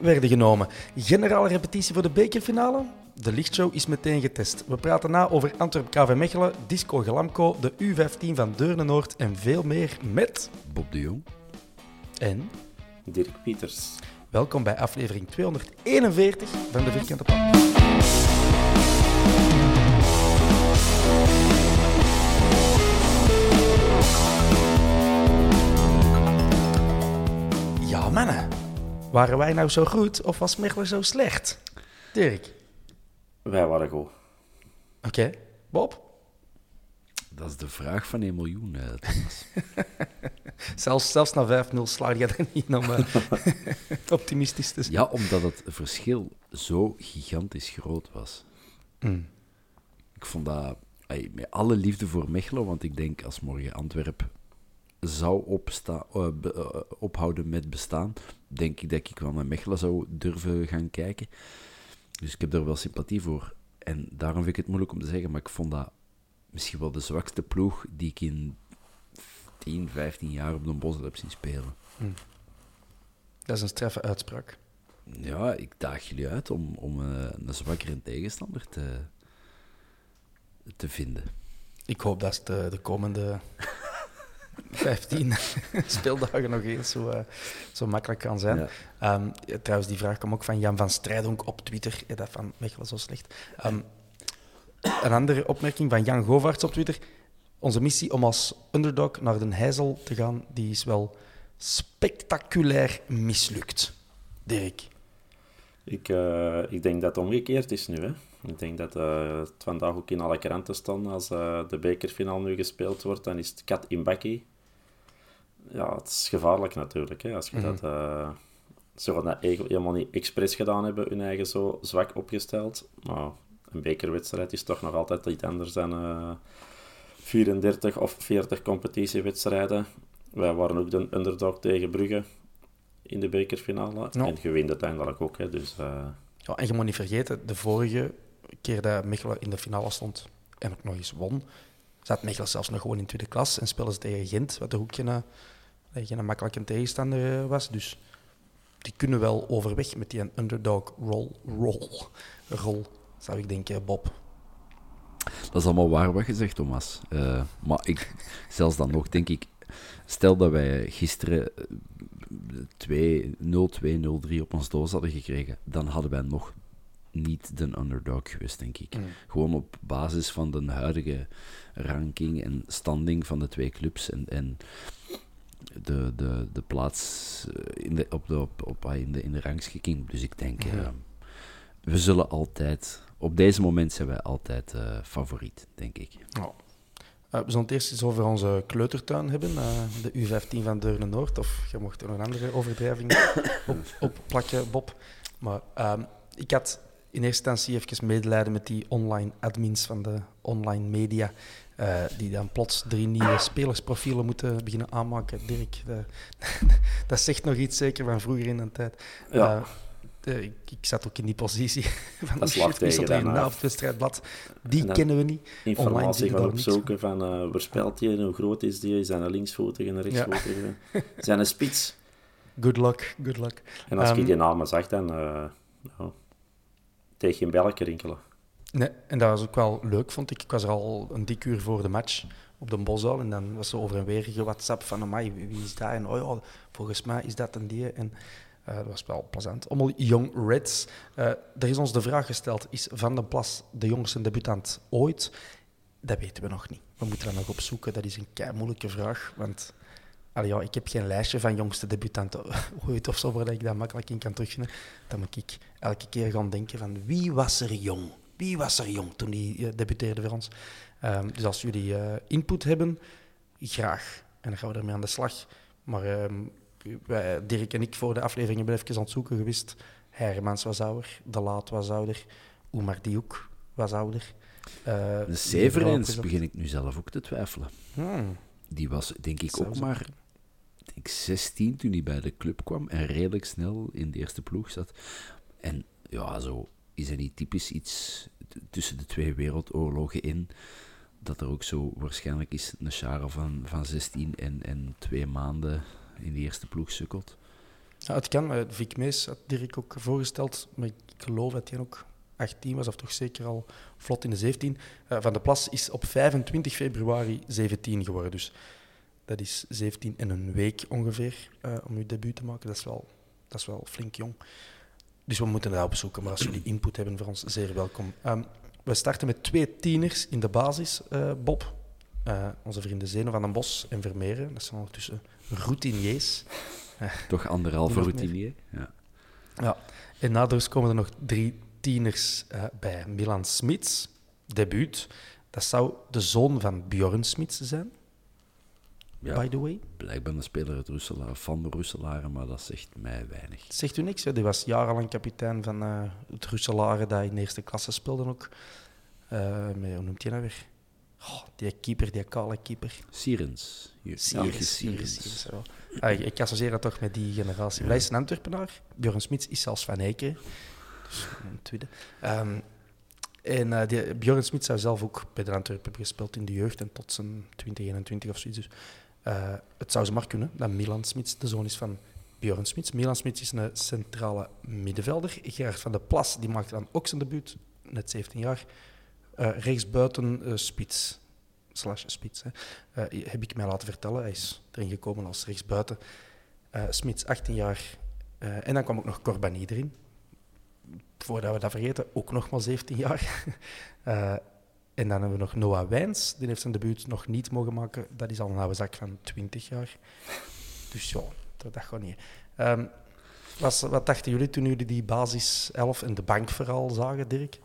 werden genomen. Generale repetitie voor de bekerfinale? De lichtshow is meteen getest. We praten na over Antwerp KV Mechelen, Disco Gelamco, de U15 van Deurne-Noord en veel meer met... Bob de Jong. En... Dirk Pieters. Welkom bij aflevering 241 van de Vierkante Paal. Ja, mannen. Waren wij nou zo goed of was Mechelen zo slecht? Dirk. Wij waren goed. Oké. Bob? Dat is de vraag van een miljoen, eh, zelfs, zelfs na 5-0 slaag je er niet om uh, optimistisch te zijn. Ja, omdat het verschil zo gigantisch groot was. Mm. Ik vond dat, met alle liefde voor Mechelen, want ik denk als morgen Antwerp zou opsta uh, be, uh, ophouden met bestaan, denk ik dat ik wel naar Mechelen zou durven gaan kijken. Dus ik heb daar wel sympathie voor. En daarom vind ik het moeilijk om te zeggen, maar ik vond dat misschien wel de zwakste ploeg die ik in 10, 15 jaar op de Bossel heb zien spelen. Mm. Dat is een straffe uitspraak. Ja, ik daag jullie uit om, om uh, een zwakkere tegenstander te, te vinden. Ik hoop dat de, de komende 15 speeldagen nog eens zo, uh, zo makkelijk kan zijn. Ja. Um, ja, trouwens, die vraag kwam ook van Jan van Strijdonk op Twitter. Ja, dat van Mechelen zo slecht. Um, een andere opmerking van Jan Govaerts op Twitter. Onze missie om als underdog naar Den Heizel te gaan, die is wel spectaculair mislukt. Dirk. Ik, uh, ik denk dat het omgekeerd is nu. Hè. Ik denk dat uh, het vandaag ook in alle kranten stond. Als uh, de bekerfinale nu gespeeld wordt, dan is het kat in bakkie. Ja, het is gevaarlijk natuurlijk. Hè, als je mm -hmm. dat... Uh, ze gaan dat helemaal niet expres gedaan hebben, hun eigen zo zwak opgesteld. Maar een bekerwedstrijd is toch nog altijd iets anders dan 34 of 40 competitiewedstrijden. Wij waren ook de underdog tegen Brugge in de bekerfinale. No. En je wint uiteindelijk ook. Hè, dus, uh... ja, en je moet niet vergeten, de vorige keer dat Mechelen in de finale stond en ook nog eens won, zat Mechelen zelfs nog gewoon in tweede klas en spelen ze tegen Gent, wat er ook geen, geen makkelijke tegenstander was. Dus die kunnen wel overweg met die underdog rol, rol, rol zou ik denken, Bob. Dat is allemaal waar wat je zegt, Thomas. Uh, maar ik, zelfs dan nog, denk ik, stel dat wij gisteren 0-2-0-3 op ons doos hadden gekregen, dan hadden wij nog niet de underdog geweest, denk ik. Mm. Gewoon op basis van de huidige ranking en standing van de twee clubs en, en de, de, de plaats in de, op de, op, op, in, de, in de rangschikking. Dus ik denk, uh, we zullen altijd, op deze moment zijn wij altijd uh, favoriet, denk ik. Oh. Uh, we zullen het eerst eens over onze kleutertuin hebben, de U15 van Deurne Noord. Of je mocht er nog een andere overdrijving op, op plakken, Bob. Maar um, ik had in eerste instantie even medelijden met die online admins van de online media. Uh, die dan plots drie nieuwe spelersprofielen moeten beginnen aanmaken. Dirk, de, dat zegt nog iets zeker van vroeger in een tijd. Ja. Uh, de, ik, ik, zat ook in die positie van dat shit, wie stond er in het wedstrijdblad. Die kennen we niet. Informatie gaan opzoeken van uh, waar speelt hij, hoe groot is die, is hij een linksvoetige, een rechtsvoetige, ja. zijn een spits. Good luck, good luck. En als um, ik die namen zag, dan ja, tegen geen belletje rinkelen. Nee, en dat was ook wel leuk, vond ik. Ik was er al een dik uur voor de match op de Bosuil en dan was er over en weer WhatsApp van, amai, wie is daar? En oh ja, volgens mij is dat een die. En uh, dat was wel plezant. Allemaal Young Reds. Uh, er is ons de vraag gesteld, is Van den Plas de jongste debutant ooit? Dat weten we nog niet. We moeten dat nog opzoeken. Dat is een kei moeilijke vraag, want... Allee, ja, ik heb geen lijstje van jongste debutanten ooit of zo, waar ik dat makkelijk in kan terugvinden. Dan moet ik elke keer gaan denken van wie was er jong? Wie was er jong toen die uh, debuteerde voor ons? Um, dus als jullie uh, input hebben, graag. En dan gaan we ermee aan de slag. Maar um, wij, Dirk en ik voor de aflevering hebben even aan het zoeken geweest. Hermans was ouder, De Laat was ouder, Oemar Diouk was ouder. Uh, de Severins begin ik nu zelf ook te twijfelen. Hmm. Die was denk ik ook maar denk 16 toen hij bij de club kwam en redelijk snel in de eerste ploeg zat. En ja, zo is er niet typisch iets tussen de twee wereldoorlogen in dat er ook zo waarschijnlijk is een Shara van, van 16 en, en twee maanden in de eerste ploeg sukkelt. Het kan. Vic Mees had Dirk ook voorgesteld, maar ik geloof dat hij ook 18 was, of toch zeker al vlot in de 17. Uh, van de Plas is op 25 februari 17 geworden. Dus dat is 17 en een week ongeveer uh, om uw debuut te maken. Dat is, wel, dat is wel flink jong. Dus we moeten dat opzoeken. Maar als jullie input hebben voor ons, zeer welkom. Um, we starten met twee tieners in de basis, uh, Bob. Uh, onze vrienden Zeno van den Bos en Vermeeren. Dat zijn ondertussen routiniers. Toch anderhalve routinier? Ja. ja. En na komen er nog drie tieners uh, bij. Milan Smits, debuut. Dat zou de zoon van Bjorn Smits zijn. Ja, by the way. Blijkbaar een speler uit Russelaar, van de Russelaren, maar dat zegt mij weinig. Zegt u niks? Ja, die was jarenlang kapitein van uh, het Russelaren, dat in de eerste klasse speelde ook. Uh, met, hoe noemt hij nou weer? Oh, die keeper, die kale keeper. Sirens. Sirens, Sirens. Ah, ik associeer dat toch met die generatie. Ja. Hij is een Antwerpenaar. Björn Smits is zelfs van Eyken. Dus een tweede. Um, en uh, die, Björn Smits zou zelf ook bij de Antwerpen hebben gespeeld in de jeugd en tot zijn 2021 of zoiets. Dus uh, het zou ze maar kunnen dat Milan Smits de zoon is van Björn Smits. Milan Smits is een centrale middenvelder. Gerard van de Plas die maakte dan ook zijn debuut, net 17 jaar. Uh, rechtsbuiten uh, spits. Slash spits. Heb ik mij laten vertellen. Hij is erin gekomen als rechtsbuiten. Smits, 18 jaar. en dan kwam ook nog Corbani erin. Voordat we dat vergeten, ook nog maar 17 jaar. en dan hebben we nog Noah Wijns. Die heeft zijn debuut nog niet mogen maken. Dat is al een oude zak van 20 jaar. Dus ja, dat, dat gewoon niet. Um, was, wat dachten jullie toen jullie die basis 11 en de bank vooral zagen, Dirk?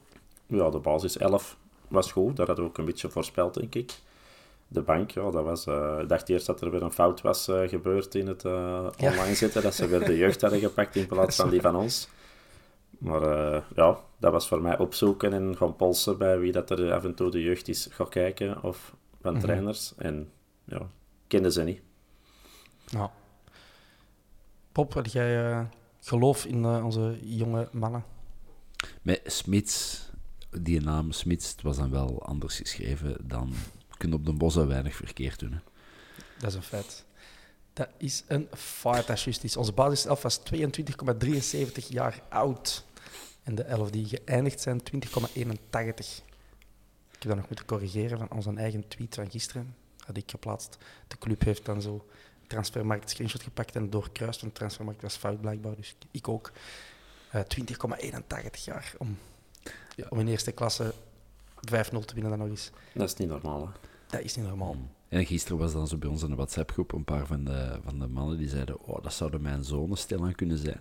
Ja, de basis 11 was goed. Dat hadden we ook een beetje voorspeld, denk ik. De bank, ja, dat was... Uh, ik dacht eerst dat er weer een fout was uh, gebeurd in het uh, online ja. zetten. Dat ze weer de jeugd hadden gepakt in plaats van die van ons. Maar ja, dat was voor mij opzoeken en gaan polsen bij wie dat er af en toe de jeugd is gaan kijken. Of van mm -hmm. trainers. En ja, kenden ze niet. Nou. Pop, had jij geloof in onze jonge mannen? Met Smits die naam Smits was dan wel anders geschreven dan kunnen op de bossen weinig verkeerd doen. Hè. Dat is een feit. Dat is een dat is Onze basis 11 was 22,73 jaar oud. En de 11 die geëindigd zijn, 20,81. Ik heb dat nog moeten corrigeren van onze eigen tweet van gisteren. Had ik geplaatst. De club heeft dan zo transfermarkt screenshot gepakt en doorkruist. Want transfermarkt was fout blijkbaar, dus ik ook. Uh, eh, 20,81 jaar om ja. om in eerste klasse 5-0 te winnen dan nog eens. Dat is niet normaal, hè? Dat is niet normaal. Mm. En gisteren was dan zo bij ons in de WhatsApp-groep een paar van de, van de mannen die zeiden: Oh, dat zouden mijn zonen stilaan kunnen zijn.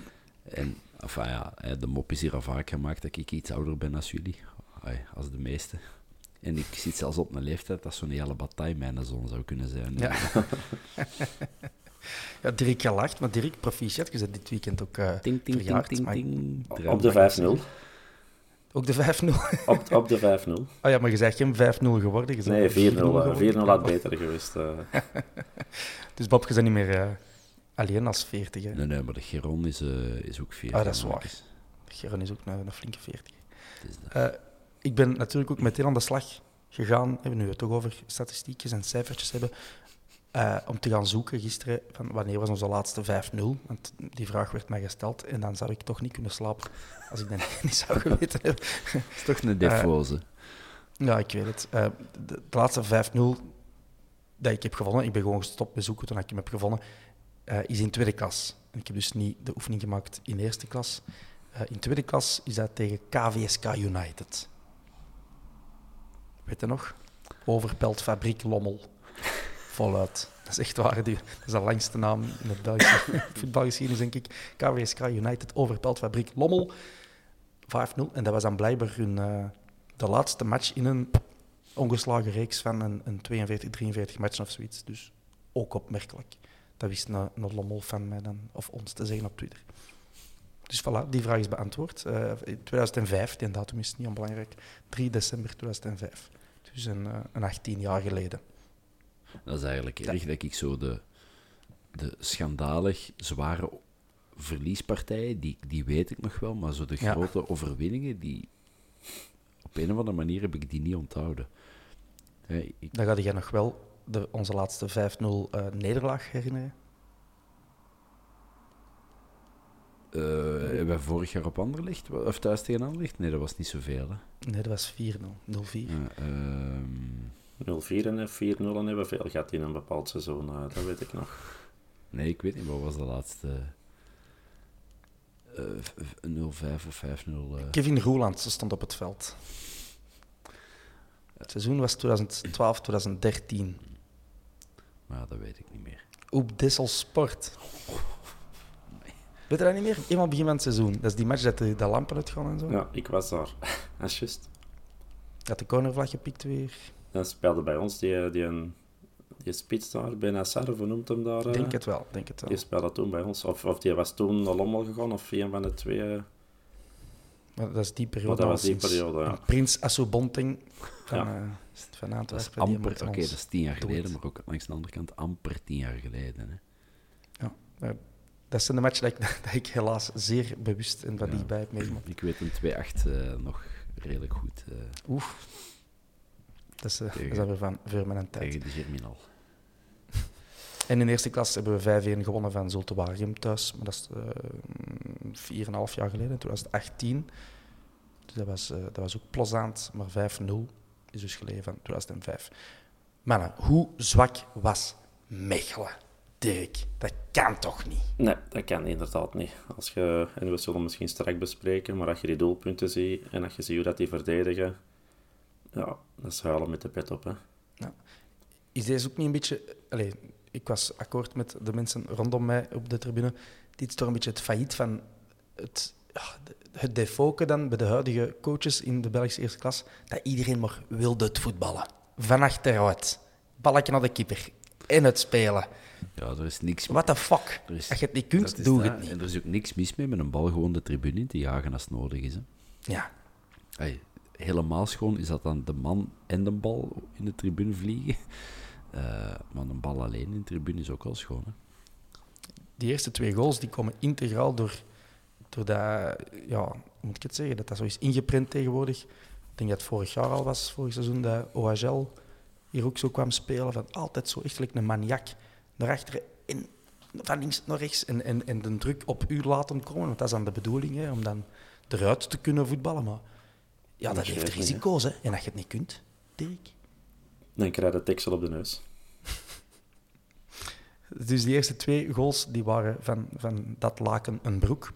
en enfin, ja, de mop is hier al vaak gemaakt dat ik iets ouder ben als jullie, als de meeste. En ik zit zelfs op mijn leeftijd dat zo'n hele bataille mijn zoon zou kunnen zijn. Ja. ja, Dirk gelacht, maar Dirk, proficiat, je bent dit weekend ook uh, ting, ting, ting, ting, ting, Op de 5-0. Ook de 5-0? Op, op de 5-0. Oh ja, maar je zegt geen 5-0 geworden. je Nee, 4-0 bent 4-0 geworden. 4-0 had beter geweest. eh. Dus Bob, je bent niet meer eh, alleen als 40. Hè? Nee, nee, maar de Geron is, eh, is ook 40. Ah, dat is waar. Dus Geron is ook een, een flinke 40. het is dat. Eh, ik ben natuurlijk ook meteen aan de slag gegaan, hebben we nu het toch over statistiekjes en cijfertjes hebben, eh, om te gaan zoeken gisteren van wanneer was onze laatste 5-0. Want die vraag werd mij gesteld en dan zou ik toch niet kunnen slapen als ik dat niet zou geweten hebben. Het is toch een defose. Ja, ik weet het. Eh, de, de laatste 5-0 dat ik heb gewonnen, ik ben gewoon gestopt met zoeken toen ik hem heb gewonnen, eh, is in tweede klas. En ik heb dus niet de oefening gemaakt in eerste klas. Eh, in tweede klas is dat tegen KVSK United. Weet je nog? Overpelt Fabriek Lommel. Voluit. Dat is echt waar. Dat is de langste naam in het Belgische voetbalgeschiedenis, denk ik. KVSK United, Overpelt Fabriek Lommel. 5-0. En dat was dan blijkbaar hun, eh, de laatste match in een ongeslagen reeks van een, een 42, 43 matchen of zoiets. Dus ook opmerkelijk. Dat wist een, Lommel van mij dan, of ons te zeggen op Twitter. Dus voilà, die vraag is beantwoord. Eh, in 2005, die datum is niet onbelangrijk. 3 december 2005. Dus een, eh, een 18 jaar geleden. Dat is eigenlijk erg dat ik zo de, de schandalig zware verliespartijen, die, die weet ik nog wel, maar zo de Ja. grote overwinningen, die op een of andere manier heb ik die niet onthouden. Hè, ik, Dan ga jij nog wel de, onze laatste 5-0 eh, nederlaag herinneren. eh, hebben wij vorig jaar op Anderlecht, of thuis tegen Anderlecht? Nee, dat was niet zoveel. Hè. Nee, dat was 4-0. 0-4. Ja, ehm, 0-4 en 4-0 hebben we veel gehad in een bepaald seizoen, eh, dat weet ik nog. nee, ik weet niet, wat was de laatste? eh, v- v- 0-5 of 5-0? eh. Kevin Roeland stond op het veld. Het seizoen was 2012, 2013. Maar dat weet ik niet meer. Op Dessel Sport. Weet je dat niet meer? Eenmaal begin van het seizoen. Dat is die match dat de, de lampen uitgaan en zo. Ja, ik was daar. Dat is juist. Dat de cornervlag gepikt weer. Dan speelde bij ons die, die, een, die spits daar, Benassar, hoe noemt hem daar? eh? Denk het wel, denk het wel. Die speelde toen bij ons. Of, of die was toen naar Lommel gegaan, of een van de twee. eh. Maar dat is die periode. Maar dat al was die sinds- periode, ja. Prins Assobonting van, Ja. eh, van Antwerpen. amper, oké, dat is tien jaar doet. geleden, maar ook langs de andere kant amper tien jaar geleden. Hè. Dat zijn de matchen dat ik, dat ik helaas zeer bewust en van Ja. dichtbij heb meegemaakt. Ik weet een 2-8 eh, nog redelijk goed eh, Oef. Dat is, eh, dat is alweer van voor mijn tijd. tegen de Germinal. En in eerste klas hebben we 5-1 gewonnen van Zulte Waregem thuis. Maar dat is eh 4,5 jaar geleden, in 2018. Dus dat was, eh, dat was ook plezant. Maar 5-0 is dus geleden van 2005. Mannen, hoe zwak was Mechelen? Dirk, dat kan toch niet? Nee, dat kan inderdaad niet. Als je, en we zullen misschien straks bespreken, maar als je die doelpunten ziet en als je ziet hoe dat die verdedigen, ja, dat is huilen met de pet op. Hè. Is deze ook niet een beetje... Allee, ik was akkoord met de mensen rondom mij op de tribune. Dit is toch een beetje het failliet van het, ja, de- het defoken dan bij de huidige coaches in de Belgische eerste klas, dat iedereen maar wilde het voetballen. Van achteruit. Balletje naar de keeper. En het spelen. Ja, er is niks What the fuck? Is- Als je het niet kunt, doe het niet. En er is ook niks mis mee met een bal gewoon de tribune in te jagen als het nodig is. Hè. Ja. Hey, helemaal schoon is dat dan de man en de bal in de tribune vliegen. Eh, maar een bal alleen in de tribune is ook wel schoon. Hè. Die eerste twee goals die komen integraal door, door dat, ja, moet ik het zeggen, dat dat zo is ingeprint tegenwoordig. Ik denk dat het vorig jaar al was, vorig seizoen, dat OHL hier ook zo kwam spelen. Van altijd zo echt een maniak naar achteren en van links naar rechts. En, en, en de druk op u laten komen, want dat is dan de bedoeling, hè, om dan eruit te kunnen voetballen. Maar ja, dat heeft risico's. Hè. En als je het niet kunt, Dirk. Dan krijg je de teksel op de neus. Dus die eerste twee goals die waren van, van dat laken een broek.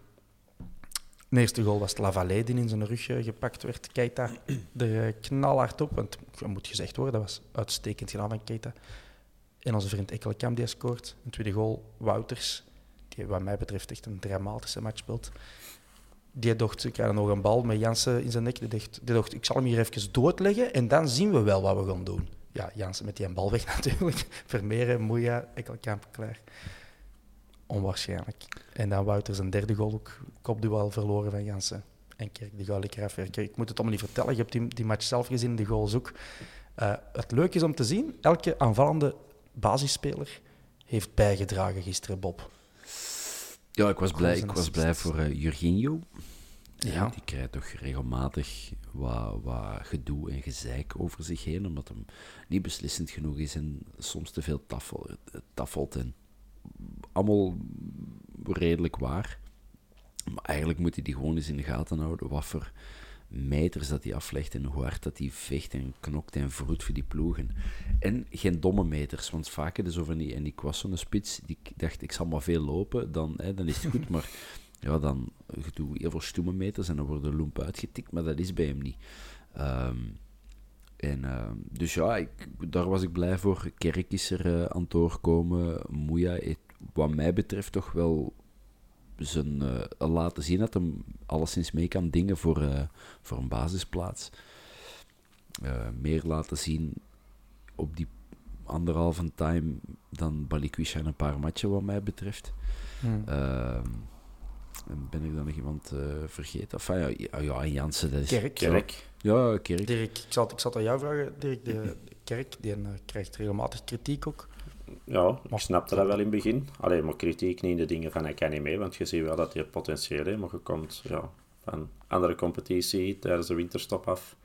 De eerste goal was Lavallee die in zijn rug gepakt werd. Keita er eh, knalhard op, want dat moet gezegd worden, dat was uitstekend gedaan van Keita. En onze vriend Ekkelenkamp die scoort. Een tweede goal, Wouters, die wat mij betreft echt een dramatische match speelt. Die dacht, ik krijg nog een bal met Jansen in zijn nek. Die dacht, die ik zal hem hier even doodleggen en dan zien we wel wat we gaan doen. Ja, Jansen met die bal weg natuurlijk. Vermeeren, Moeja, Ekkelkamp klaar. Onwaarschijnlijk. En dan Wouters een derde goal ook. Kopduel verloren van Jansen. en Kerk de Gauliker afwerken. Ik moet het allemaal niet vertellen, je hebt die, die match zelf gezien, de goals ook. Uh, het leuke is om te zien, elke aanvallende basisspeler heeft bijgedragen gisteren, Bob. Ja, ik was blij, ik was blij voor uh, Jorginho. Ja. Die krijgt toch regelmatig wat, wat gedoe en gezeik over zich heen, omdat hem niet beslissend genoeg is en soms te veel tafel, taffelt. En allemaal redelijk waar. Maar eigenlijk moet hij die gewoon eens in de gaten houden wat voor meters dat hij aflegt en hoe hard dat hij vecht en knokt en vroet voor die ploegen. En geen domme meters, want vaak is over die, en ik was zo'n spits, die dacht ik zal maar veel lopen, dan, hè, dan is het goed, maar ja, dan doe heel veel stoeme meters en dan wordt de uitgetikt, maar dat is bij hem niet. Ehm, en, uh, dus ja, ik, daar was ik blij voor. Kerk is er uh, aan het doorkomen. Moeja wat mij betreft, toch wel zijn, uh, laten zien dat hem alleszins mee kan dingen voor, uh, voor een basisplaats. meer laten zien op die anderhalve time dan Balikwisha in een paar matchen, wat mij betreft. Hmm. Ehm, en ben ik dan nog iemand uh, vergeten? Enfin, ja, ja, Jansen, dat is... Kerk. Kerk. Ja, Kerk. Dirk, ik zat, ik zat aan jou vragen, Dirk. De Kerk, die uh, krijgt regelmatig kritiek ook. Ja, ik snapte dat wel in het begin. Alleen maar kritiek niet in de dingen van hij kan niet mee, want je ziet wel dat hij potentieel heeft, maar je komt ja, van andere competitie tijdens de winterstop af.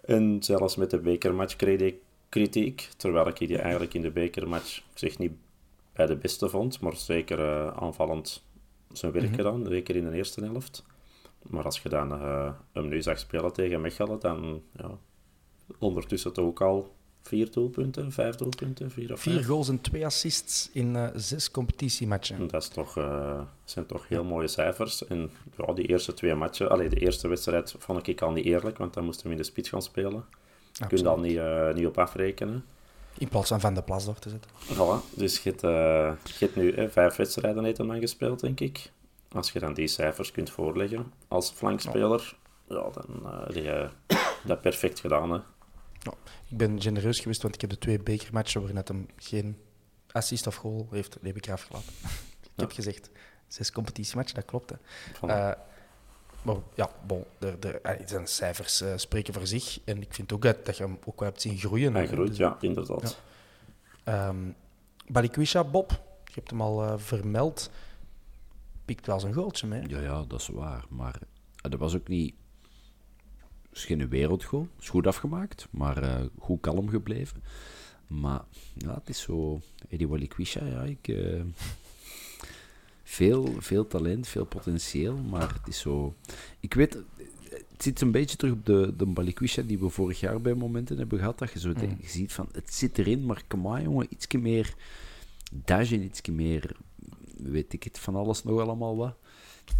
En zelfs met de bekermatch kreeg ik kritiek, terwijl ik die eigenlijk in de bekermatch zich niet bij de beste vond, maar zeker uh, aanvallend zijn werk mm -hmm. gedaan, zeker in de eerste helft. Maar als je dan uh, hem nu zag spelen tegen Mechelen, dan ja, ondertussen toch ook al vier doelpunten, vijf doelpunten, vier of Vier goals en twee assists in uh, zes competitiematchen. Dat is toch, uh, zijn toch heel mooie cijfers. En ja, die eerste twee matchen, allee, de eerste wedstrijd vond ik al niet eerlijk, want dan moesten we in de spits gaan spelen. Je kunt al niet, uh, niet op afrekenen. In plaats van Van de Plas door te zetten. Voilà, dus je hebt, je hebt nu eh, vijf wedstrijden heeft hem gespeeld, denk ik. Als je dan die cijfers kunt voorleggen als flankspeler, ja, ja dan heb je dat perfect gedaan. Hè. Ik ben genereus geweest, want ik heb de twee bekermatchen waarin het hem geen assist of goal heeft, die heb ik eraf gelaten. ik heb gezegd, zes competitiematchen, dat klopt. Hè. Voilà. Maar ja, bon, de, de, zijn cijfers uh, spreken voor zich. En ik vind ook dat, dat je hem ook wel hebt zien groeien. Hij groeit, dus, ja, inderdaad. Ja. Um, Balikwisha, Bob, je hebt hem al uh, vermeld, pikt wel zijn goaltje mee. Ja, ja, dat is waar. Maar dat was ook niet... Is geen wereldgoal. is goed afgemaakt, maar goed kalm gebleven. Maar ja, het is zo... Eddie Balikwisha, ja, ik veel, veel talent, veel potentieel, maar het is zo... Ik weet, het zit een beetje terug op de, de Balikwisha die we vorig jaar bij momenten hebben gehad, dat je zo mm. je ziet van, het zit erin, maar kom maar jongen, ietsje meer dash en ietsje meer, weet ik het, van alles nog allemaal wat.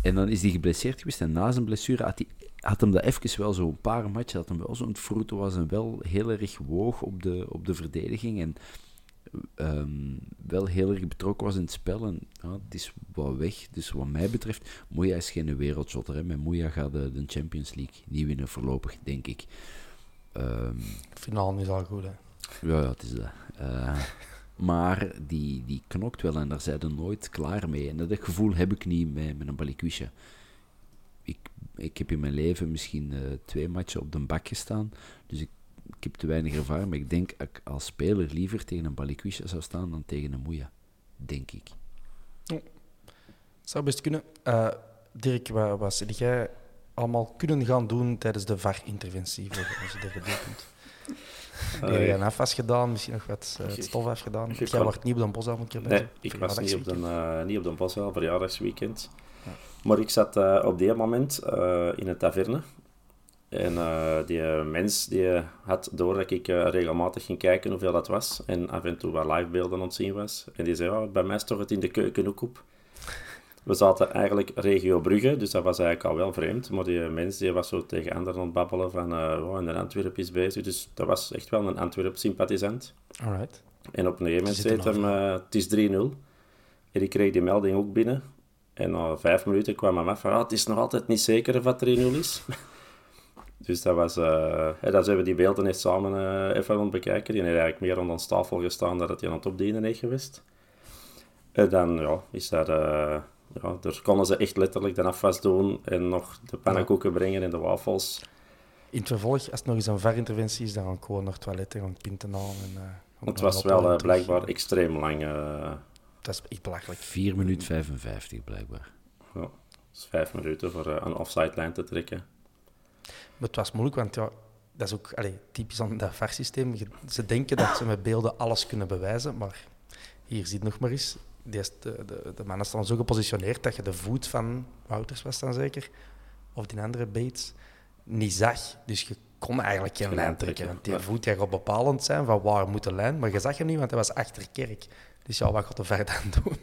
En dan is hij geblesseerd geweest en na zijn blessure had, hij, had hem dat even wel zo een paar matchen, dat hem wel zo'n was en wel heel erg woog op de, op de verdediging en um, wel heel erg betrokken was in het spel. En ja, het is wat weg. Dus wat mij betreft, Moeja is geen wereldjotter. Hè. Met Moeja gaat de, de, Champions League niet winnen voorlopig, denk ik. Um, Finale is al goed, hè? Ja, ja het is dat. Uh, maar die, die knokt wel en daar zijn ze nooit klaar mee. En dat gevoel heb ik niet met, met een balikwisha. Ik, heb in mijn leven misschien uh, twee matchen op de bak gestaan. Dus ik ik heb te weinig ervaring, maar ik denk dat ik als speler liever tegen een Balikwisha zou staan dan tegen een Moeja. Denk ik. Oh. Zou best kunnen. Uh, Dirk, wat, wat zou jij allemaal kunnen gaan doen tijdens de VAR-interventie voor onze derde doelpunt? Uh, Heb je een afwas gedaan, misschien nog wat uh, het stof afgedaan? Jij kan... wordt niet op de bosavond Nee, nee ik was niet op, de, uh, niet op de bosavond, verjaardagsweekend. Ja. Maar ik zat uh, op die moment in een taverne en uh, die mens die had door dat ik uh, regelmatig ging kijken hoeveel dat was. En af en toe wat livebeelden ontzien was. En die zei, oh, bij mij stond het in de keuken ook op. We zaten eigenlijk regio Brugge, dus dat was eigenlijk al wel vreemd. Maar die mens die was zo tegen anderen aan het babbelen van, uh, oh, en Antwerp is bezig. Dus dat was echt wel een Antwerp-sympathisant. Alright. En op een gegeven moment zei hem, het is 3-0. En ik kreeg die melding ook binnen. En na vijf minuten kwam hij af van, ah, het is nog altijd niet zeker of het 3-0 is. Dus dat was... Uh, dat zijn we die beelden eens samen uh, even aan bekijken. Die heeft eigenlijk meer aan ons tafel gestaan dat het hij aan het opdienen heeft geweest. En dan ja, is dat uh, ja, daar konden ze echt letterlijk de afwas doen en nog de pannenkoeken brengen en de wafels. In het vervolg, als het nog eens een varinterventie is, dan gaan gewoon naar het toilet en gaan pinten halen. En, uh, het was wel uh, blijkbaar extreem lang. Uh, dat is echt belachelijk. 4 minuten 55 blijkbaar. Ja, dat is 5 minuten voor een offside lijn te trekken. Maar het was moeilijk, want ja, dat is ook allez, typisch aan dat VAR-systeem. Ze denken dat ze met beelden alles kunnen bewijzen, maar hier ziet nog maar eens. De, de, de mannen staan zo gepositioneerd dat je de voet van Wouters was dan zeker, of die andere Bates, niet zag. Dus je kon eigenlijk geen lijn trekken. Want die voet gaat bepalend zijn van waar moet de lijn, maar je zag hem niet, want hij was achter kerk. Dus ja, wat gaat de ver dan doen?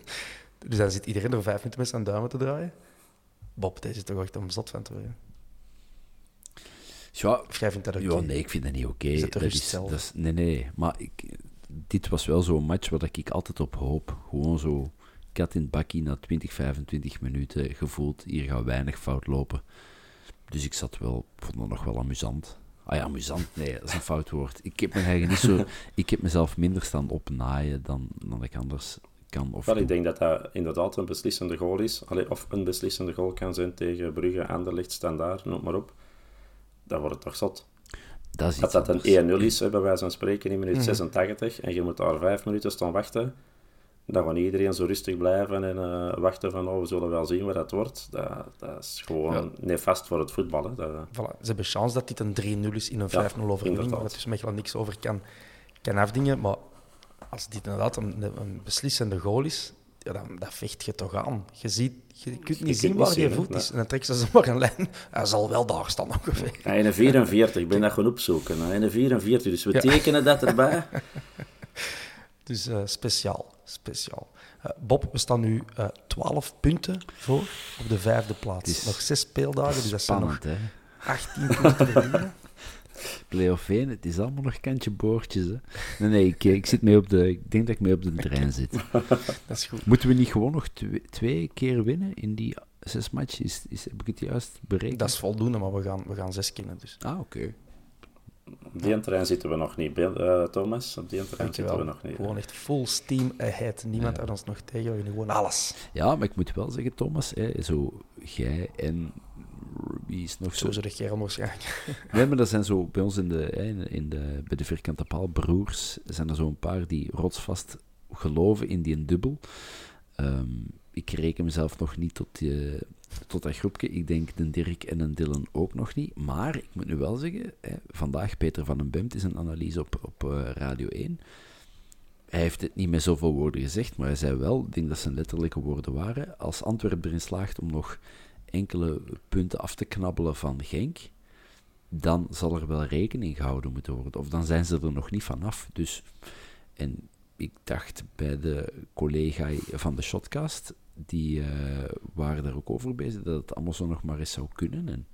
Dus dan zit iedereen er vijf minuten met zijn duimen te draaien. Bob, deze is toch echt om zot van te worden. Ja, of jij vindt dat oké? Ja, nee, ik vind dat niet oké. Okay. Dat, is, dat is, nee, nee. Maar ik, dit was wel zo'n match waar ik altijd op hoop. Gewoon zo kat in bakkie na 20, 25 minuten gevoeld. Hier gaat weinig fout lopen. Dus ik zat wel, vond dat nog wel amusant. Ah ja, amusant, nee, dat is een fout woord. Ik heb, me eigenlijk niet zo, ik heb mezelf minder staan opnaaien dan, dan ik anders kan. Of wel, ik denk dat dat inderdaad een beslissende goal is. Allee, of een beslissende goal kan zijn tegen Brugge, Anderlecht, Standaard, noem maar op dan wordt het toch zot. Dat, dat dat een 1-0 is, bij wijze van spreken, in minuut 86, mhm. en je moet daar vijf minuten staan wachten, dan gaat iedereen zo rustig blijven en uh, wachten van, oh, we zullen wel zien wat dat wordt. Dat, dat is gewoon ja. nefast voor het voetbal. Dat... Voilà. Ze hebben chance dat dit een 3-0 is in een 5-0 ja, overwinning, waar het dus Mechelen niks over kan, kan afdingen. Maar als dit inderdaad een, een beslissende goal is, ja, dan, dat vecht je toch aan. Je, ziet, je kunt niet zien waar je voet is. En dan trekken ze maar een lijn. Hij zal wel daar staan ongeveer. Ja, in een 44, ik ben dat gaan opzoeken. In een 44, dus we tekenen dat erbij. dus uh, speciaal, speciaal. Uh, Bob, we staan nu uh, eh, 12 punten voor op de vijfde plaats. Nog zes speeldagen, dus dat Spannend, zijn nog 18 punten. Play-off 1, het is allemaal nog kantje boordjes. Hè. Nee, nee, ik, ik, zit mee op de, ik denk dat ik mee op de trein zit. Dat is goed. Moeten we niet gewoon nog twee, twee keer winnen in die zes matches? Is, is, heb ik het juist berekend? Dat is voldoende, maar we gaan, we gaan zes kennen. Dus. Ah, oké. Op die terrein zitten we nog niet, uh, Thomas. Op die terrein zitten we nog niet. Gewoon echt full steam ahead. Niemand ja. ons nog tegen. We gewoon alles. Ja, maar ik moet wel zeggen, Thomas, hè, zo jij en wie is nog zo? Zo de Germ waarschijnlijk. Nee, maar dat zijn zo bij ons in de, in de, bij de vierkante paal broers, zijn er zo een paar die rotsvast geloven in die dubbel. Um, ik reken mezelf nog niet tot, die, tot dat groepje. Ik denk de Dirk en een Dylan ook nog niet. Maar ik moet nu wel zeggen, hè, vandaag Peter van den Bemt is een analyse op, op uh, Radio 1. Hij heeft het niet met zoveel woorden gezegd, maar hij zei wel, ik denk dat zijn letterlijke woorden waren, als Antwerpen erin slaagt om nog enkele punten af te knabbelen van Genk, dan zal er wel rekening gehouden moeten worden. Of dan zijn ze er nog niet vanaf. Dus, en ik dacht bij de collega van de Shotcast, die uh, waren daar ook over bezig, dat het allemaal zo nog maar eens zou kunnen. En...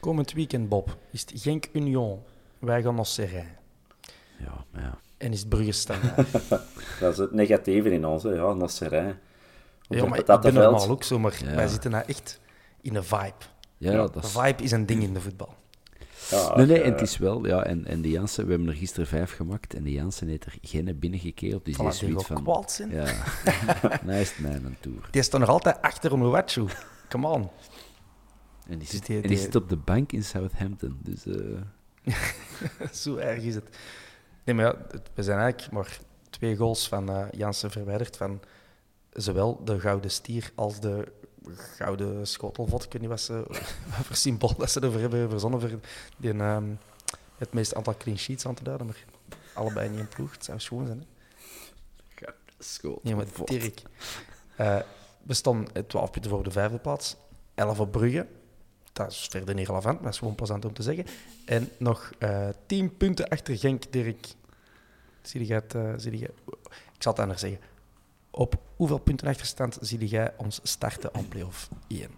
Komend weekend, Bob, is het Genk Union. Wij gaan naar Serrain. Ja, ja. En is het Brugge standaard. dat is het negatieve in ons, ja, naar Serrain. Ja, maar dat ben normaal ook zo, maar wij zitten nou echt in een vibe. Ja, dat is... vibe is een ding in de voetbal. Ja, nee, nee, en het is wel, ja, en, en de Jansen, we hebben er gisteren vijf gemaakt en de Jansen heeft er geen binnengekeerd. Dus die is zoiets van... kwaad zijn. Ja, nou is het mijn tour. Die is toch nog altijd achter Onuachu. Come on. En die, zit, die, en die zit op de bank in Southampton, dus... Uh... Zo erg is het. Nee, maar ja, we zijn eigenlijk maar twee goals van uh, Jansen verwijderd van zowel de Gouden Stier als de Gouden Schotelvot. Ik weet niet wat, ze, wat voor symbool dat ze ervoor hebben verzonnen voor die, um, het meeste aantal clean sheets aan te duiden, maar allebei niet in ploeg. Het zou schoon zijn. Hè? Schotelvot. Nee, maar Dirk. Uh, we stonden 12 punten voor de vijfde plaats, 11 op Brugge. Dat is verder niet relevant, maar dat is gewoon plezant om te zeggen. En nog uh, 10 punten achter Genk, Dirk. Zie je het? Uh, zie je, ik zal het anders zeggen. Op hoeveel punten achterstand zie jij ons starten aan play-off 1?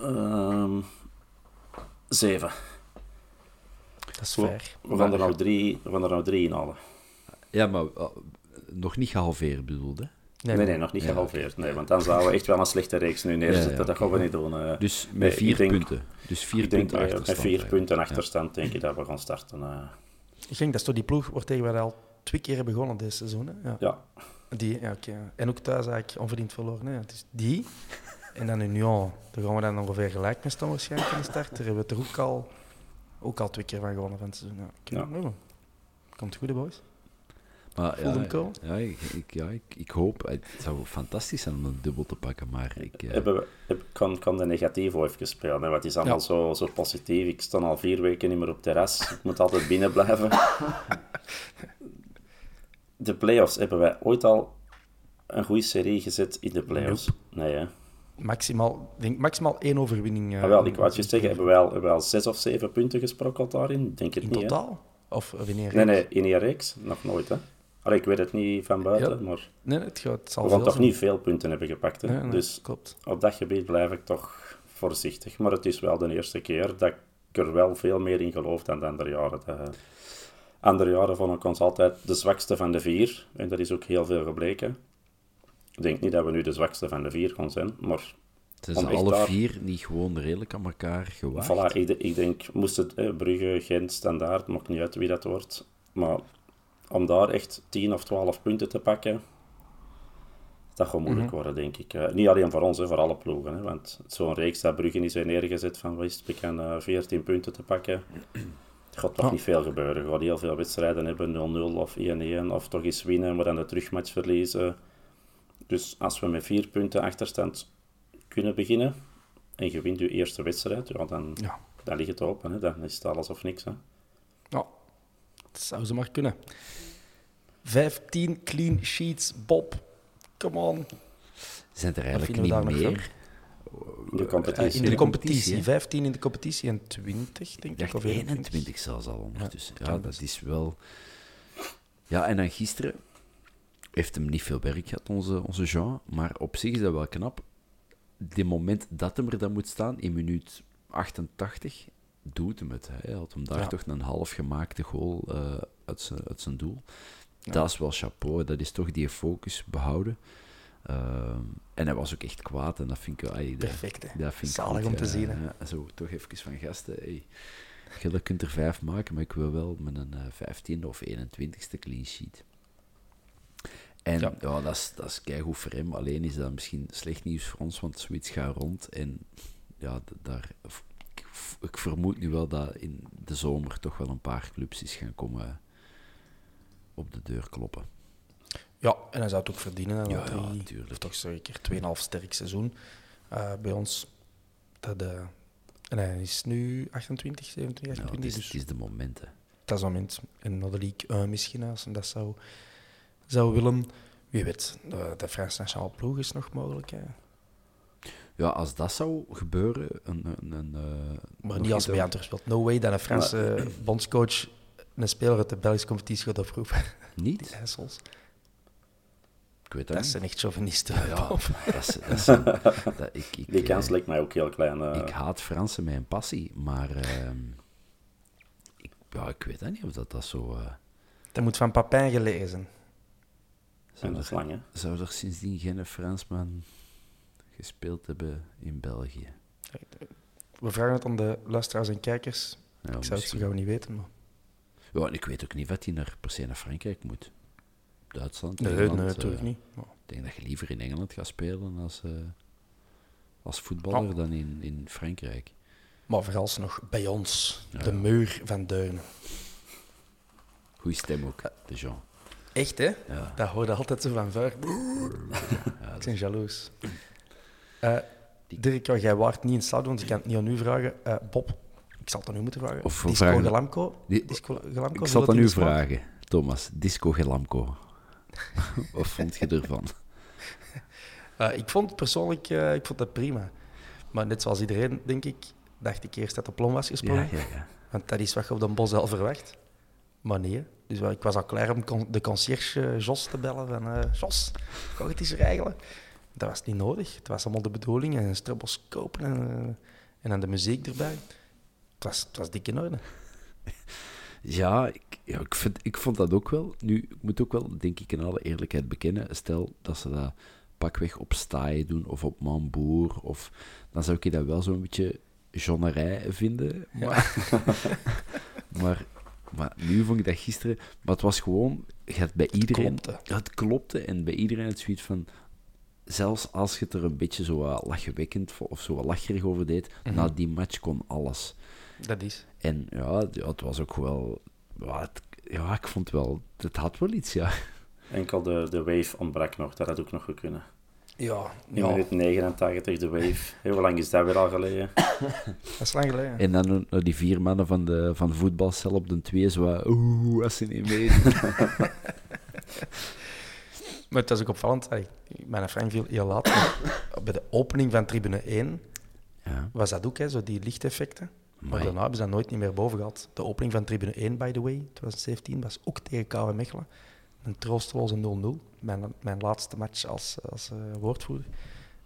Um, zeven. Dat is fair. We, gaan er nou drie, we gaan er nou drie inhalen. Ja, maar uh, nog niet gehalveerd bedoelde? Nee, nee, nee, nog niet ja, gehalveerd. Nee, want dan zouden we echt wel een slechte reeks nu neerzetten. Ja, ja, dat gaan we niet doen. Uh, dus met vier denk, punten. Dus vier punten denk, achterstand. Met vier punten achterstand denk ik dat we gaan starten. Uh. Ik denk dat is toch die ploeg wordt tegen al twee keer begonnen deze seizoen. Hè? Ja. Die, ja, oké. En ook thuis eigenlijk onverdiend verloren. Hè. Het is die. En dan Union. Daar gaan we dan ongeveer gelijk mee staan waarschijnlijk in de start. Daar hebben we het er ook al, ook al twee keer van gewonnen van het seizoen. Ja. Ja. Komt goed, hè, boys. Maar Voelde hem komen? ja, ik, ik, ja ik, ik hoop, het zou fantastisch zijn om een dubbel te pakken, maar ik... eh, Hebben we, heb, kan, kan de negatieve even spelen, hè, want het is allemaal Ja. zo, zo positief. Ik sta al vier weken niet meer op terras. Ik moet altijd binnen blijven. De play-offs, hebben wij ooit al een goede serie gezet in de play-offs? Nee, hè? Maximaal, denk maximaal één overwinning. eh, Ah, wel, ik wou het je zeggen, hebben wij, al, hebben wij al zes of zeven punten gesprokkeld daarin? Denk het In niet, hè? totaal? Of wanneer? Nee, nee, in een reeks? Nog nooit, hè? Allee, ik weet het niet van buiten, Ja. maar Nee, het, gaat, het zal we gaan veel toch zijn. niet veel punten hebben gepakt, hè? Nee, nee, Dus klopt. op dat gebied blijf ik toch voorzichtig. Maar het is wel de eerste keer dat ik er wel veel meer in geloof dan de andere jaren. Andere jaren vond ik ons altijd de zwakste van de vier. En dat is ook heel veel gebleken. Ik denk niet dat we nu de zwakste van de vier gaan zijn, maar Zijn ze echt alle daar- vier niet gewoon redelijk aan elkaar gewaagd? Voilà, ik, de- ik denk, moest het eh, Brugge, Gent, Standaard, maakt niet uit wie dat wordt. Maar om daar echt 10 of 12 punten te pakken, dat gaat moeilijk Mhm. worden, denk ik. Eh, niet alleen voor ons, hè, voor alle ploegen. Hè, want zo'n reeks dat Brugge is weer neergezet van West, we kunnen 14 punten te pakken. Gaat toch Ja. niet veel gebeuren. Je gaat heel veel wedstrijden hebben, 0-0 of 1-1, of toch eens winnen, maar dan de terugmatch verliezen. Dus als we met vier punten achterstand kunnen beginnen, en je wint je eerste wedstrijd, ja, dan, Ja. dan ligt het open. Hè. Dan is het alles of niks. Hè. Ja, dat zou ze maar kunnen. 15 clean sheets, Bob. Come on. Zijn er eigenlijk we niet meer? In de Eh, competitie. in de de competitie, competitie. hè? 15 in de competitie en 20, denk Ik Of 21 zelfs al ondertussen. Ja, kan dat is wel... Ja, en dan gisteren heeft hem niet veel werk gehad, onze, onze Jean. Maar op zich is dat wel knap. Die moment dat hem er dan moet staan, in minuut 88, doet hem het. Hij had hem daar Ja. toch een half gemaakte goal eh, uit, zijn, uit zijn doel. Dat is wel chapeau. Dat is toch die focus behouden. Ehm, en hij was ook echt kwaad. En dat vind ik wel... dat- Perfect, dat vind ik Zalig goed, om te eh, zien, hè. zo toch even van gasten. Hey, je kunt er vijf maken, maar ik wil wel met een eh 15e of 21ste clean sheet. En ja, Ja. dat is, dat is keigoed voor hem. Alleen is dat misschien slecht nieuws voor ons, want zoiets gaat rond. En ja, daar, ik, ik vermoed nu wel dat in de zomer toch wel een paar clubs is gaan komen op de deur kloppen. Ja, en hij zou het ook verdienen. hè, Ja, ja, toch zeker 2,5 sterk seizoen eh, bij ons. Dat, eh, en hij is nu 28, 27, Ja, 28. het, is, dus het is de momenten. dat is het moment. En naar de League 1 misschien, als hij dat zou, zou willen. Wie weet, de, de Franse nationale ploeg is nog mogelijk. Hè. Ja, als dat zou gebeuren, een, een, een, eh, Maar niet als bij speelt. No way dat een Franse bondscoach een speler uit de Belgische competitie gaat oproepen. Die Niet? Ik weet dat, Dat niet. zijn echt chauvinisten. Ja, Bob. dat is, dat is- dat- ik, ik, Die eh, kans lijkt mij ook heel klein. eh. ik haat Fransen met een passie, maar ehm, ik, ja, ik weet dat niet of dat, dat zo... eh, Dat moet van Papin gelezen. en zou, er, lang, hè. zou er sindsdien geen Fransman gespeeld hebben in België? We vragen het aan de luisteraars en kijkers. Ja, ik zou het zo gauw niet weten. Maar... Ja, en ik weet ook niet wat hij naar, per se naar Frankrijk moet. Duitsland, Nee, Engeland, nee, natuurlijk eh, niet. Maar- Ik denk dat je liever in Engeland gaat spelen als, eh, als voetballer dan in, in Frankrijk. Maar vooralsnog bij ons, Ja, de ja. muur van Deun. Goeie stem ook, de Jean. Echt, hè? Ja. Dat hoorde altijd zo van ver. Ja, Ik ben jaloers. Eh Dirk, jij waart niet in het stadion, dus ik kan het niet aan u vragen. Eh, Bob, ik zal het aan u moeten vragen. Of Disco vragen- Gelamco? Disco Gelamco, Ik zal het aan u vragen, Thomas. Disco Gelamco. Wat vond je ervan? Eh, ik vond het persoonlijk eh, ik vond dat prima. Maar net zoals iedereen, denk ik, dacht ik eerst dat de plom was Ja, gesprongen. ja, ja. Want dat is wat je op de bos al verwacht. Maar nee. Dus ik was al klaar om con- de conciërge eh, Jos te bellen. Van, Jos, kan het eens regelen? Dat was niet nodig. Het was allemaal de bedoeling. En een stroboscoop en, en dan de muziek erbij. Het was, het was dik in orde. Ja, ik, ja ik, vind, ik vond dat ook wel. Nu, ik moet ook wel, denk ik, in alle eerlijkheid bekennen. Stel dat ze dat pakweg op staaien doen of op Mamboer. Of, dan zou ik dat wel zo'n beetje gennerij vinden. Maar, maar Maar nu vond ik dat gisteren... Maar het was gewoon... Je had bij iedereen... klopte. Ja, het klopte. En bij iedereen het zoiets van... Zelfs als je het er een beetje zo lachwekkend of zo lacherig over deed, na die match kon alles. Dat is. En ja, ja, het was ook wel... Ja, het- ja, ik vond wel... Het had wel iets, ja. Enkel de, de wave ontbrak nog, dat had ook nog kunnen. Ja, In ja minuut 89 de wave. Heel lang is dat weer al geleden? dat is lang geleden. En dan die vier mannen van de, van de voetbalcel op de twee, zo oeh, als ze niet meedoen. Maar het was ook opvallend. Mijn Frank viel heel laat. Bij de opening van tribune 1 Ja, was dat ook, hè, zo die lichteffecten. Maar daarna hebben ze dat nooit niet meer boven gehad. De opening van tribune 1, by the way, 2017, was ook tegen KV Mechelen. Een troosteloze 0-0. Mijn, mijn laatste match als, als eh, woordvoerder.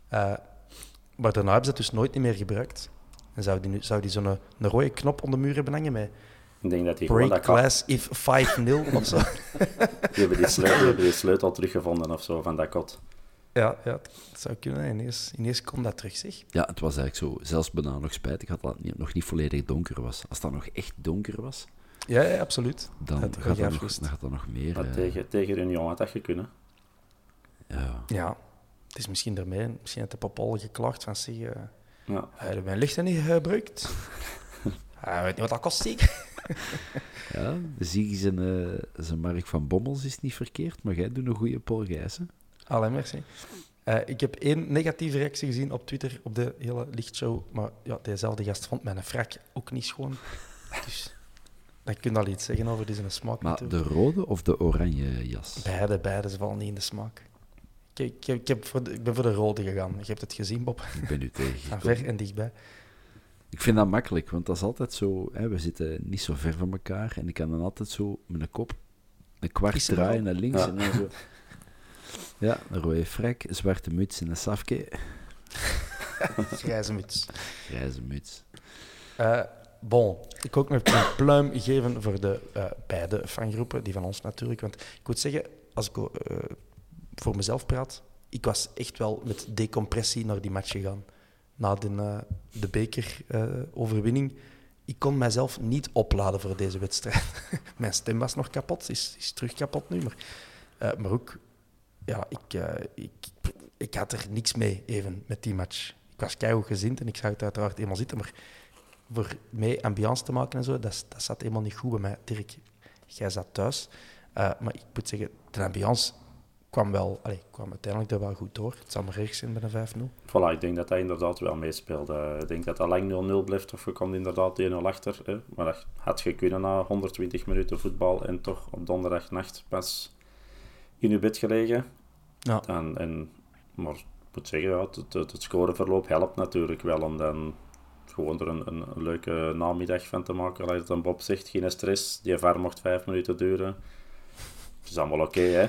Eh, maar daarna hebben ze het dus nooit niet meer gebruikt. En zou die, nu- zou die zo'n een rode knop op de muur hebben hangen met Ik denk dat die break dat glass if 5-0 of zo? Die hebben die sleutel, die hebben die sleutel teruggevonden of zo van dat kot. Ja, ja, het zou kunnen. Ineens, ineens kon dat terug, zeg. ja, het was eigenlijk zo, zelfs bijna nog spijtig dat het niet, nog niet volledig donker was. Als dat nog echt donker was, Ja, ja absoluut. dan gaat dat nog, juist. dan gaat dat nog meer... Maar eh, tegen, tegen Union had dat je kunnen. ja. Ja, het is misschien daarmee. Misschien heeft de Popol geklaagd van zich. eh Ja. hij heeft mijn lichten niet gebruikt. Hij weet niet wat dat kost, zeker. ja, Zieg is een, eh, zijn Mark van Bommels is niet verkeerd, maar jij doet een goede Paul Gijs, hè? Allee, merci. Eh, ik heb één negatieve reactie gezien op Twitter op de hele lichtshow. Maar ja, dezelfde gast vond mijn frak ook niet schoon. Dus daar kun je al iets zeggen over. Zijn smaak Maar natuurlijk. de rode of de oranje jas? Beide, beide, ze vallen niet in de smaak. Ik, ik, ik, heb voor de- ik ben voor de rode gegaan. Je hebt het gezien, Bob. Ik ben nu Van tegen. ver en dichtbij. Ik vind dat makkelijk, want dat is altijd zo... Hè, we zitten niet zo ver van elkaar en ik kan dan altijd zo met een kop een kwart draaien naar links Ja. en dan zo... Ja, een rode frek, een zwarte muts en een safke. Grijze muts. Grijze muts. Eh, bon, ik ook nog een pluim geven voor de eh, beide fangroepen, die van ons natuurlijk. Want ik moet zeggen, als ik eh, voor mezelf praat, ik was echt wel met decompressie naar die match gegaan. Na de, eh, de beker-overwinning. ik kon mijzelf niet opladen voor deze wedstrijd. Mijn stem was nog kapot, is, is terug kapot nu. Maar, eh, maar ook, ja, ik, eh, ik, ik had er niks mee even met die match. Ik was keihard gezind en ik zag het uiteraard helemaal zitten, maar voor mee ambiance te maken en zo, dat, dat zat helemaal niet goed bij mij. Dirk, jij zat thuis. Eh, maar ik moet zeggen, de ambiance kwam, wel, allee, kwam uiteindelijk wel goed door. Het zal maar erg zijn bij een 5-0. Voilà, ik denk dat dat inderdaad wel meespeelde. Ik denk dat dat lang 0-0 blijft of je komt inderdaad 1-0 achter. Hè. Maar dat had je kunnen na 120 minuten voetbal en toch op donderdagnacht pas in je bed gelegen. Ja. En, en, maar ik moet zeggen, ja, het, het, het scoreverloop helpt natuurlijk wel om dan gewoon er een, een, een leuke namiddag van te maken. Als het dan Bob zegt, geen stress, die VAR mocht vijf minuten duren. Het is allemaal oké, hè.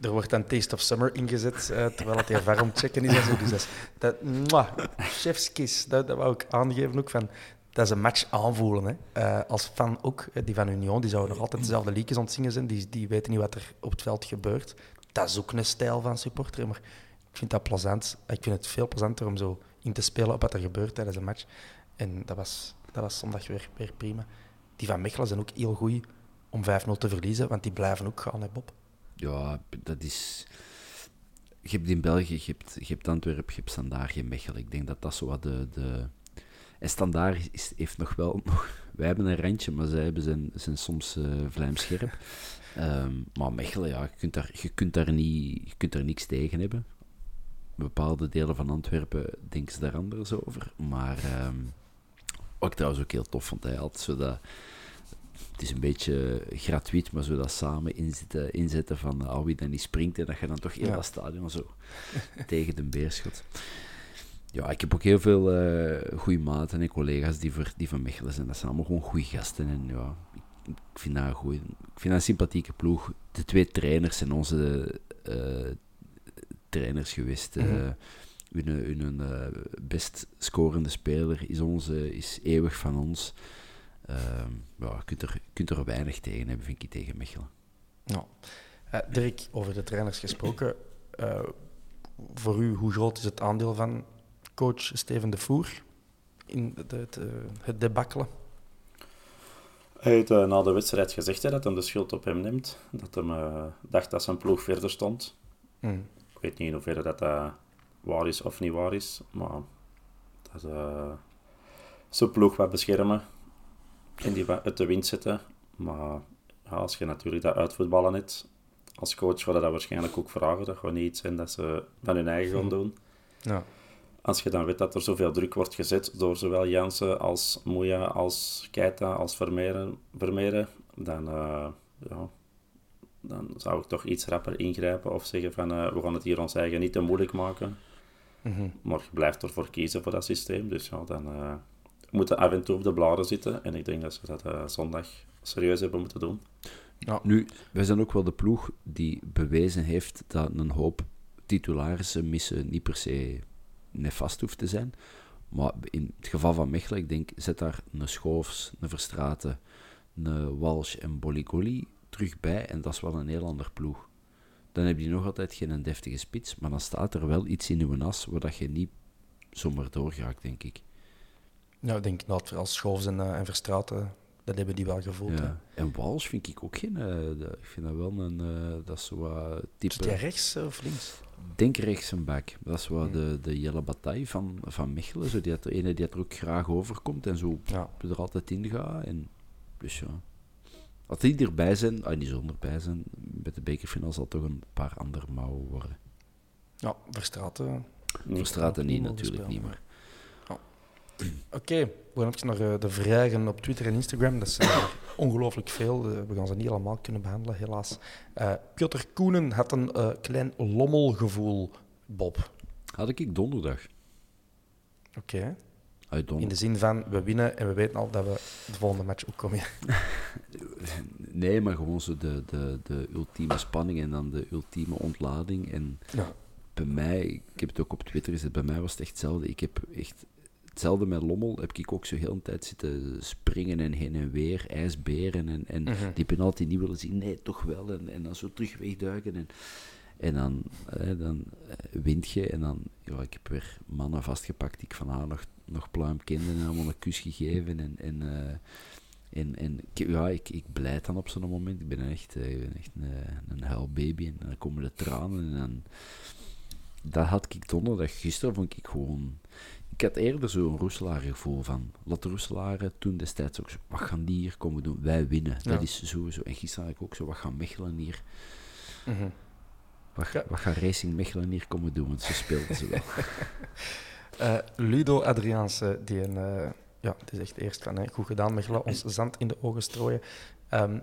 Er wordt dan Taste of Summer ingezet, eh, terwijl het ver om checken is en zo. Dus dat is, dat, mwah, chefskiss, dat, dat wou ik aangeven ook van... Dat is een match aanvoelen. Hè. Eh, als fan ook, hè, die van Union, die zouden nog altijd dezelfde liedjes ontzingen zijn. Die, die weten niet wat er op het veld gebeurt. Dat is ook een stijl van supporter. Maar ik vind dat plezant. Ik vind het veel plezanter om zo in te spelen op wat er gebeurt tijdens een match. En dat was, dat was zondag weer, weer prima. Die van Mechelen zijn ook heel goed om 5-0 te verliezen, want die blijven ook gaan, hè, Bob. Ja, dat is... Je hebt in België, je hebt, Antwerpen, je hebt Standaard, je Mechelen. Ik denk dat dat zo wat de... de... En Standaard is, heeft nog wel... Wij hebben een randje, maar zij hebben zijn, zijn soms eh vlijmscherp. Ehm, maar Mechelen, ja, je kunt, daar, je, kunt daar niet, je kunt daar niks tegen hebben. Bepaalde delen van Antwerpen denken ze daar anders over. Maar ehm, wat ik trouwens ook heel tof vond, hij had zo dat... Het is een beetje gratuit, maar zo dat samen inzetten, inzetten van uh, wie dan niet springt en dat je dan toch heel Ja. dat stadion zo tegen de beerschot. Ja, ik heb ook heel veel eh goede maten en collega's die, voor, die van Mechelen zijn. Dat zijn allemaal gewoon goede gasten. En ja, ik, vind dat een goeie, ik vind dat een sympathieke ploeg. De twee trainers zijn onze eh, trainers geweest. eh Mhm. hun hun eh, best scorende speler is, onze, is eeuwig van ons. Ehm, ja, je kunt er, kunt er weinig tegen hebben, vind ik, tegen Mechelen. Eh, Dirk, over de trainers gesproken. voor u, hoe groot is het aandeel van coach Steven de Voer in de, de, de- het debakkelen? Hij heeft uh, na de wedstrijd gezegd hè, dat hij de schuld op hem neemt. Dat hij uh, dacht dat zijn ploeg verder stond. Mm. Ik weet niet in hoeverre dat, dat waar is of niet waar is. Maar dat uh, zijn ploeg wat beschermen. En die uit de wind zetten. Maar ja, als je natuurlijk dat uitvoetballen hebt, als coach gaat dat waarschijnlijk ook vragen. Dat gewoon niet iets zijn dat ze van hun eigen gaan doen. Ja. Als je dan weet dat er zoveel druk wordt gezet door zowel Jansen als Moeja, als Keita, als Vermeeren, Vermeeren dan, uh, ja, dan zou ik toch iets rapper ingrijpen of zeggen van uh, we gaan het hier ons eigen niet te moeilijk maken. Mm -hmm. Maar je blijft ervoor kiezen voor dat systeem. Dus ja, dan uh, moeten af en toe op de bladen zitten. En ik denk dat ze dat zondag serieus hebben moeten doen. Ja. Nu, wij zijn ook wel de ploeg die bewezen heeft dat een hoop titularissen missen niet per se nefast hoeft te zijn. Maar in het geval van Mechelen, ik denk, zet daar een Schoofs, een Verstraten, een Walsh en Boligoli terug bij. En dat is wel een heel ander ploeg. Dan heb je nog altijd geen deftige spits, maar dan staat er wel iets in uw as waar dat je niet zomaar doorgaat, denk ik. Ja, ik denk dat als Schoofs en, uh, en Verstraten, dat hebben die wel gevoeld. Ja. En Walsh vind ik ook geen... Uh, de, ik vind dat wel een... Uh, dat is zo type... Is hij rechts of links? Denk rechts een bak. Dat is wel de, de Jelle Bataille van, van Mechelen. Zo die dat, de ene die er ook graag overkomt en zo ja. er altijd in gaat. En, dus ja. Als die erbij zijn, ah, die zullen erbij zijn, met de bekerfinale zal het toch een paar andere mouwen worden. Ja, Verstraten... Verstraten niet, natuurlijk niet, maar... Oké, okay. we gaan even naar de vragen op Twitter en Instagram. Dat zijn ongelooflijk veel. We gaan ze niet allemaal kunnen behandelen, helaas. Uh, Piotr Koenen had een uh, klein lommelgevoel, Bob. Had ik donderdag. Oké. Okay. In de zin van, we winnen en we weten al dat we de volgende match ook komen. nee, maar gewoon zo de, de, de ultieme spanning en dan de ultieme ontlading. En ja. bij mij, ik heb het ook op Twitter gezet, bij mij was het echt hetzelfde. Ik heb echt hetzelfde met Lommel heb ik ook zo heel een tijd zitten springen en heen en weer, ijsberen en, en -hmm. die penalty niet willen zien, nee, toch wel, en, en dan zo terug wegduiken en, en dan, eh, dan uh, wint je en dan, ja, ik heb weer mannen vastgepakt die ik van haar nog, nog pluim kende en allemaal een kus gegeven en, en, uh, en, en ja, ik, ik blijd dan op zo'n moment, ik ben echt, ik ben echt een, een huilbaby en dan komen de tranen en dan, dat had ik donderdag, gisteren vond ik gewoon ik had eerder zo'n Roeselaar gevoel van, laat de Roeselaren toen destijds ook zo, wat gaan die hier komen doen? Wij winnen, ja. dat is sowieso. En gisteren had ik ook zo, wat gaan Mechelen hier, mm -hmm. wat, ja. wat gaat Racing Mechelen hier komen doen? Want ze speelden ze wel. uh, Ludo Adriaanse, die een, uh, ja, het is echt eerst van, hè, goed gedaan Mechelen, ons zand in de ogen strooien. Um,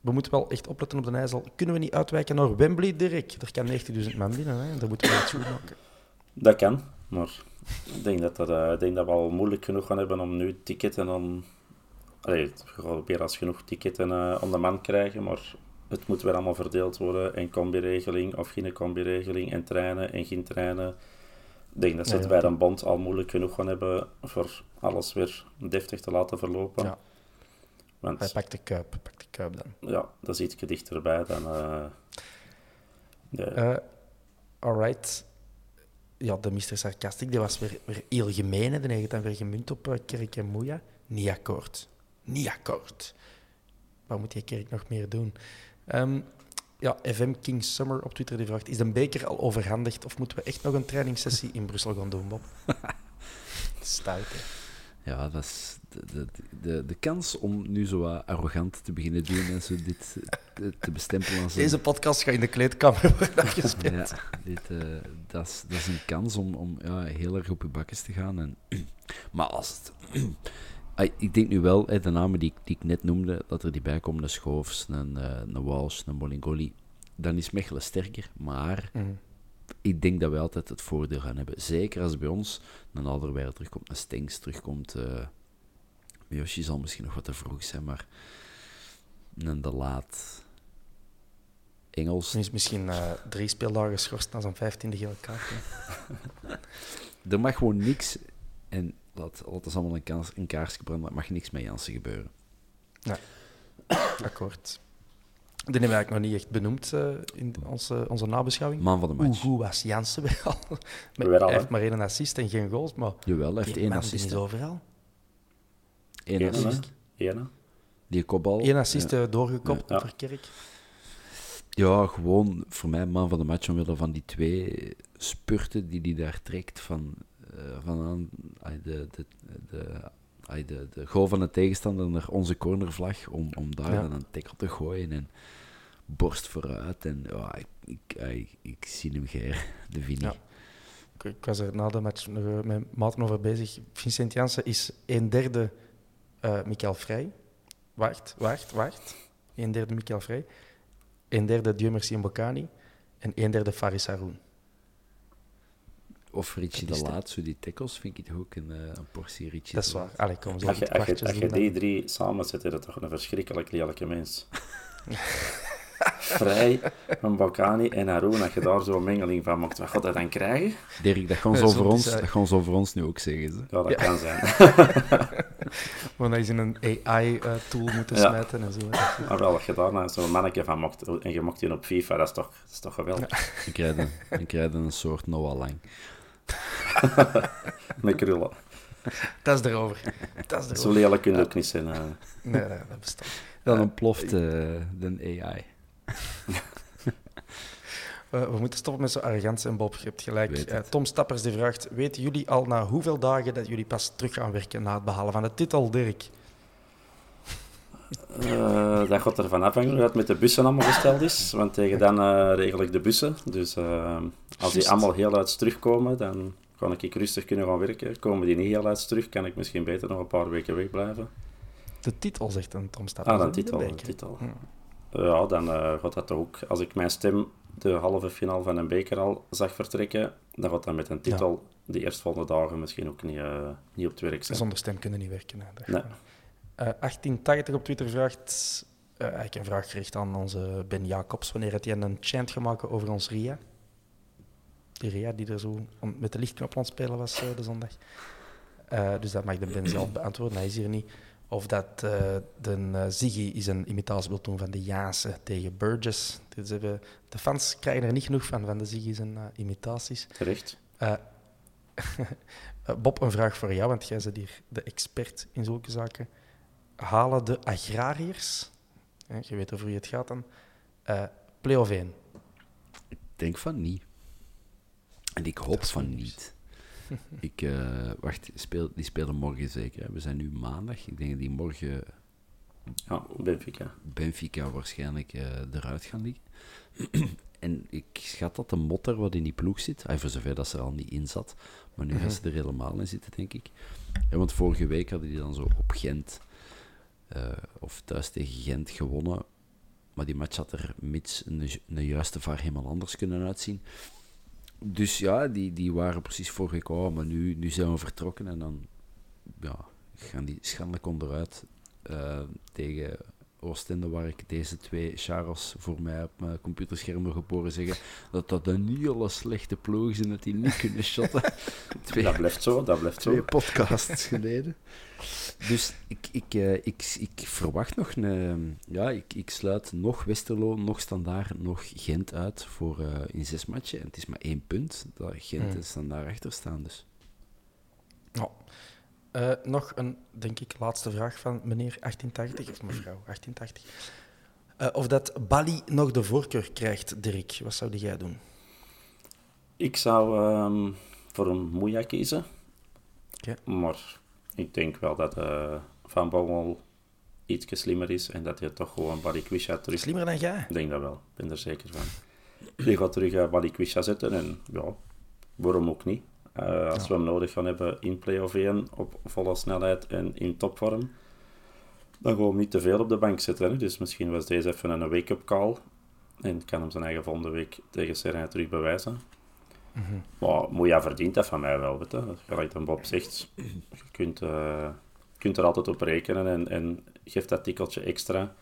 we moeten wel echt opletten op de IJssel. Kunnen we niet uitwijken naar Wembley, Dirk? Er kan 90.000 man binnen, hè? daar moeten we iets goed maken. Dat kan, maar ik denk dat, dat, uh, ik denk dat we al moeilijk genoeg gaan hebben om nu ticketten om... Allee, we gaan proberen als genoeg ticketten uh, aan de man krijgen, maar het moet weer allemaal verdeeld worden. En combi-regeling of geen combi-regeling, en treinen en geen treinen. Ik denk dat ze het ja. bij een bond al moeilijk genoeg gaan hebben voor alles weer deftig te laten verlopen. Ja. Want Hij pakt de kuip, pakt de kuip dan. ja, dat is ietsje dichterbij dan... eh de, Uh, alright. Ja, de Mr. Sarcastic, die was weer, weer heel gemeen. hè. Die heeft dan weer gemunt op uh, Kerk en Moeja. Niet akkoord. Niet akkoord. Wat moet die Kerk nog meer doen? Ehm, ja, FM King Summer op Twitter die vraagt: Is de beker al overhandigd of moeten we echt nog een trainingssessie in Brussel gaan doen, Bob? Stuit, hè. Ja, dat is de, de, de, de kans om nu zo wat arrogant te beginnen doen en zo dit te, te bestempelen als een... Deze podcast gaat in de kleedkamer worden afgespeeld. Ja, dit, eh, dat, is, dat is een kans om, om ja, heel erg op je bakjes te gaan. En, maar als het... Ik denk nu wel, de namen die, ik- die ik net noemde, dat er die bij komen, een Schoofs, een, eh, een Walsh, een Bolingoli, dan is Mechelen sterker. Maar Mhm. ik denk dat wij altijd het voordeel gaan hebben. Zeker als bij ons een Alderweireld terugkomt, een Stenks terugkomt. eh Yoshi zal misschien nog wat te vroeg zijn, maar een De Laat... Engels, Dan is misschien eh, drie speeldagen geschorst na zo'n vijftiende gele kaart. Er mag gewoon niks, en laat, laat ons allemaal een, kaars, een kaarsje branden, er mag niks met Jansen gebeuren. Akkoord. Die hebben we eigenlijk nog niet echt benoemd eh, in onze, onze nabeschouwing. Man van de Hoe match. goed was Jansen wel? Met, hij heeft maar één assist en geen goals, maar Jawel, hij heeft één assist. is overal. Eén Ene, assist. Die kopbal. Eén assist ja. eh, doorgekopt Ja. over Kerk. Ja, gewoon voor mij man van de match omwille van die twee spurten die hij daar trekt van, eh van aan, ai, de, de, de, ai, de, de goal van de tegenstander naar onze cornervlag om, om daar Ja. dan een tackle te gooien en borst vooruit. En ja, ik, ik, ik zie hem geer, de Vini. Ja. Ik, ik was er na de match nog eh, met maten over bezig. Vincent Janssen is een derde eh Michael Vrij. Wacht, wacht, wacht. Een derde Michael Vrij. Een derde Dieu Mbokani. En een derde Faris Haroun. Of Richie de Laat, zo die tackles, vind ik toch ook een, eh, een portie Richie Dat is waar. Allee, kom, zo Als je, als je, kwartjes als je doen dan. die drie samen zet, is dat toch een verschrikkelijk lelijke mens. Vrij, een Balkani en Haroun, als je daar zo'n mengeling van maakt, wat gaat dat dan krijgen? Dirk, dat gaan ze over zo ons, dat gaan ze over ons nu ook zeggen. Ze. Ja, dat Ja. kan zijn. Want hij is in een AI-tool moeten Ja. smijten en zo. Maar wel, als je daar nou zo'n mannetje van maakt en je maakt die op FIFA, dat is toch, dat is toch geweldig. Ik krijg een, ik krijg een soort Noah Lang. Met krullen. Dat is erover. Dat is Zo erover. lelijk kun je ook niet zijn. eh. Nee, nee, dat bestaat. Dan ontploft eh, de AI. Eh, we moeten stoppen met zo arrogantie en Bob, je hebt gelijk. Eh. Tom Stappers die vraagt, weten jullie al na hoeveel dagen dat jullie pas terug gaan werken na het behalen van de titel, Dirk? Eh, dat gaat ervan afhangen hoe het met de bussen allemaal gesteld is. Want tegen dan eh, regel ik de bussen. Dus als die allemaal heel uit terugkomen, dan kan ik rustig kunnen gaan werken. Komen die niet heel uit terug, kan ik misschien beter nog een paar weken wegblijven. De titel, zegt een Tom Stappers. Ah, niet titel. de titel. Hm. Ja, dan eh, gaat dat ook. Als ik mijn stem de halve finale van een beker al zag vertrekken, dan gaat dat met een titel die eerstvolgende dagen misschien ook niet, eh, niet op het werk zijn. Zonder stem kunnen niet werken. Hè. Dat Nee. gaat. Eh, 1880 op Twitter vraagt, eh, eigenlijk een vraag gericht aan onze Ben Jacobs, wanneer had hij een chant gemaakt over ons Ria? Die Ria die er zo met de lichtknop aan het spelen was de zondag. Eh, dus dat mag de Ben zelf beantwoorden, hij is hier niet. Of dat eh, de eh, Ziggy is een imitatie wil doen van de Jaanse tegen Burgess. Dus hebben, de fans krijgen er niet genoeg van, van de Ziggy zijn imitaties. Terecht. Bob, een vraag voor jou, want jij bent hier de expert in zulke zaken. Halen de agrariërs, hè, je weet over wie het gaat dan, eh play of 1? Ik denk van niet. En ik hoop van niet. ik, eh, wacht, speel, die spelen morgen zeker. hè? We zijn nu maandag. Ik denk dat die morgen Ja, Benfica. Benfica waarschijnlijk eh, eruit gaan liggen. en ik schat dat de motter wat in die ploeg zit, ah, voor zover dat ze er al niet in zat, maar nu gaat ze er helemaal in zitten, denk ik. En want vorige week hadden die dan zo op Gent, eh, of thuis tegen Gent, gewonnen. Maar die match had er mits een, een juiste VAR helemaal anders kunnen uitzien. Dus ja, die, die waren precies week, oh, maar nu, nu zijn we vertrokken en dan ja, gaan die schandelijk onderuit eh, tegen Oostende, waar ik deze twee Charles voor mij op mijn computerscherm heb horen zeggen dat dat een hele slechte ploeg is en dat die niet kunnen shotten. Twee, Dat blijft zo, dat blijft twee zo. podcasts geleden. Dus ik, ik, eh, ik, ik verwacht nog een... Ja, ik, ik sluit nog Westerlo, nog Standaard, nog Gent uit voor eh, in zes matchen. En het is maar één punt dat Gent Hmm. en Standaard achter staan. Dus. Ja. Eh, nog een, denk ik, laatste vraag van meneer 1880, of mevrouw 1880. Eh, of dat Bali nog de voorkeur krijgt, Dirk. Wat zou jij doen? Ik zou ehm, voor een Moeja kiezen. Oké. Maar ik denk wel dat eh, Van Bommel iets slimmer is en dat hij toch gewoon Balikwisha terug... Slimmer dan jij? Ik denk dat wel, ik ben er zeker van. Die gaat terug uh, Balikwisha zetten en ja, waarom ook niet? Eh, als we hem nodig gaan hebben in play-off 1 op volle snelheid en in topvorm, dan gaan we hem niet te veel op de bank zetten. Hè? Dus misschien was deze even een wake-up call en kan hem zijn eigen volgende week tegen Serena terug bewijzen. Maar Moeja verdient dat van mij wel, weet je. Gelijk dan Bob zegt, je kunt, eh, je kunt er altijd op rekenen en, en geeft dat tikkeltje extra.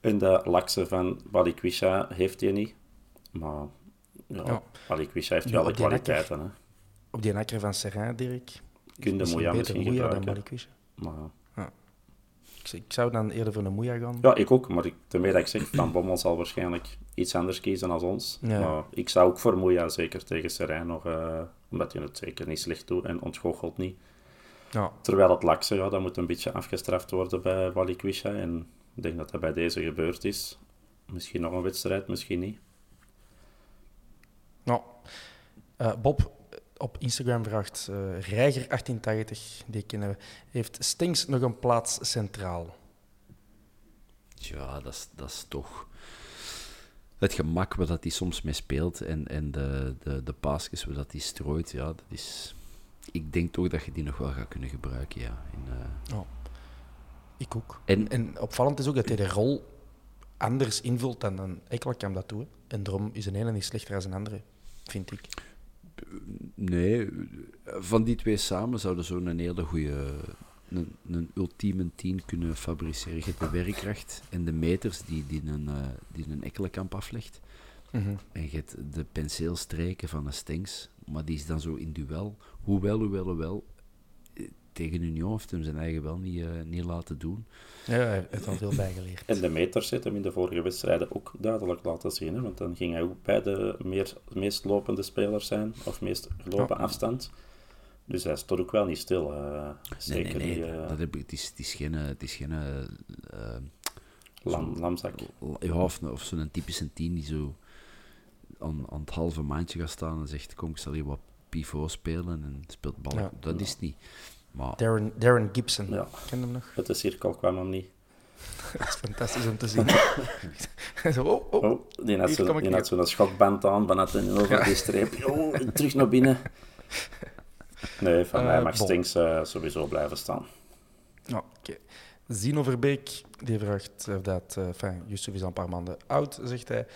En de lakse van Balikwisha heeft hij niet. Maar ja, Ja. Balikwisha heeft Ja, wel de kwaliteiten. Hè. Op die nakker van Serrain, Dirk? Kun de Moeja misschien dan gebruiken. Maar, Ik, ik zou dan eerder voor een Moeja gaan. ja, ik ook. Maar ik, daarmee dat ik zeg, Van Bommel zal waarschijnlijk iets anders kiezen dan ons. Ja. Maar ik zou ook voor Moeja zeker tegen Serijn nog... eh, omdat hij het zeker niet slecht doet en ontgoochelt niet. Ja. Terwijl het lakse, ja, dat moet een beetje afgestraft worden bij Walikwisha. En ik denk dat dat bij deze gebeurd is. Misschien nog een wedstrijd, misschien niet. Nou, Bob op Instagram vraagt eh Reiger1880, die kennen we, heeft Stinks nog een plaats centraal? Ja, dat is, dat is toch het gemak waar dat hij soms mee speelt en, en de, de, de paasjes waar dat hij strooit. Ja, dat is... Ik denk toch dat je die nog wel gaat kunnen gebruiken, ja. In, eh, Ik ook. En- En, opvallend is ook dat hij de rol anders invult dan een Ekkelkamp dat doet. En daarom is een ene niet slechter dan een andere, vind ik. Nee, van die twee samen zouden zo een hele goede, een, een ultieme tien kunnen fabriceren. Je hebt de werkkracht en de meters die, die, een, eh, die een Ekkelenkamp aflegt. En je hebt de penseelstreken van een Stenks, maar die is dan zo in duel. Hoewel, hoewel, hoewel, tegen Union heeft hem zijn eigen wel niet, eh, niet laten doen. Ja, hij heeft al veel bijgeleerd. En de meters zit hem in de vorige wedstrijden ook duidelijk laten zien. Hè? Want dan ging hij ook bij de meer, meest lopende spelers zijn, of meest gelopen Ja. afstand. Dus hij stond ook wel niet stil. eh, Nee, zeker nee, nee, niet eh, dat heb ik, het, is, het is geen, het is geen eh, lam, lamzak. ja, of, of zo'n typische tien die zo aan, aan het halve maandje gaat staan en zegt, kom, ik zal hier wat pivot spelen en speelt bal. Ja. Dat is het niet. Maar Darren, Darren Gibson, Ja. ken hem nog? Uit de cirkel kwam hem niet. Dat is fantastisch om te zien. Zo, oh, oh. Oh, die had zo'n schokband aan, bijna ten over die streep. Oh, terug naar binnen. Nee, van Eh, mij mag bon. Stinks eh, sowieso blijven staan. Oké. Zino Verbeek, die vraagt of dat... eh enfin, Yusuf is al een paar maanden oud, zegt hij.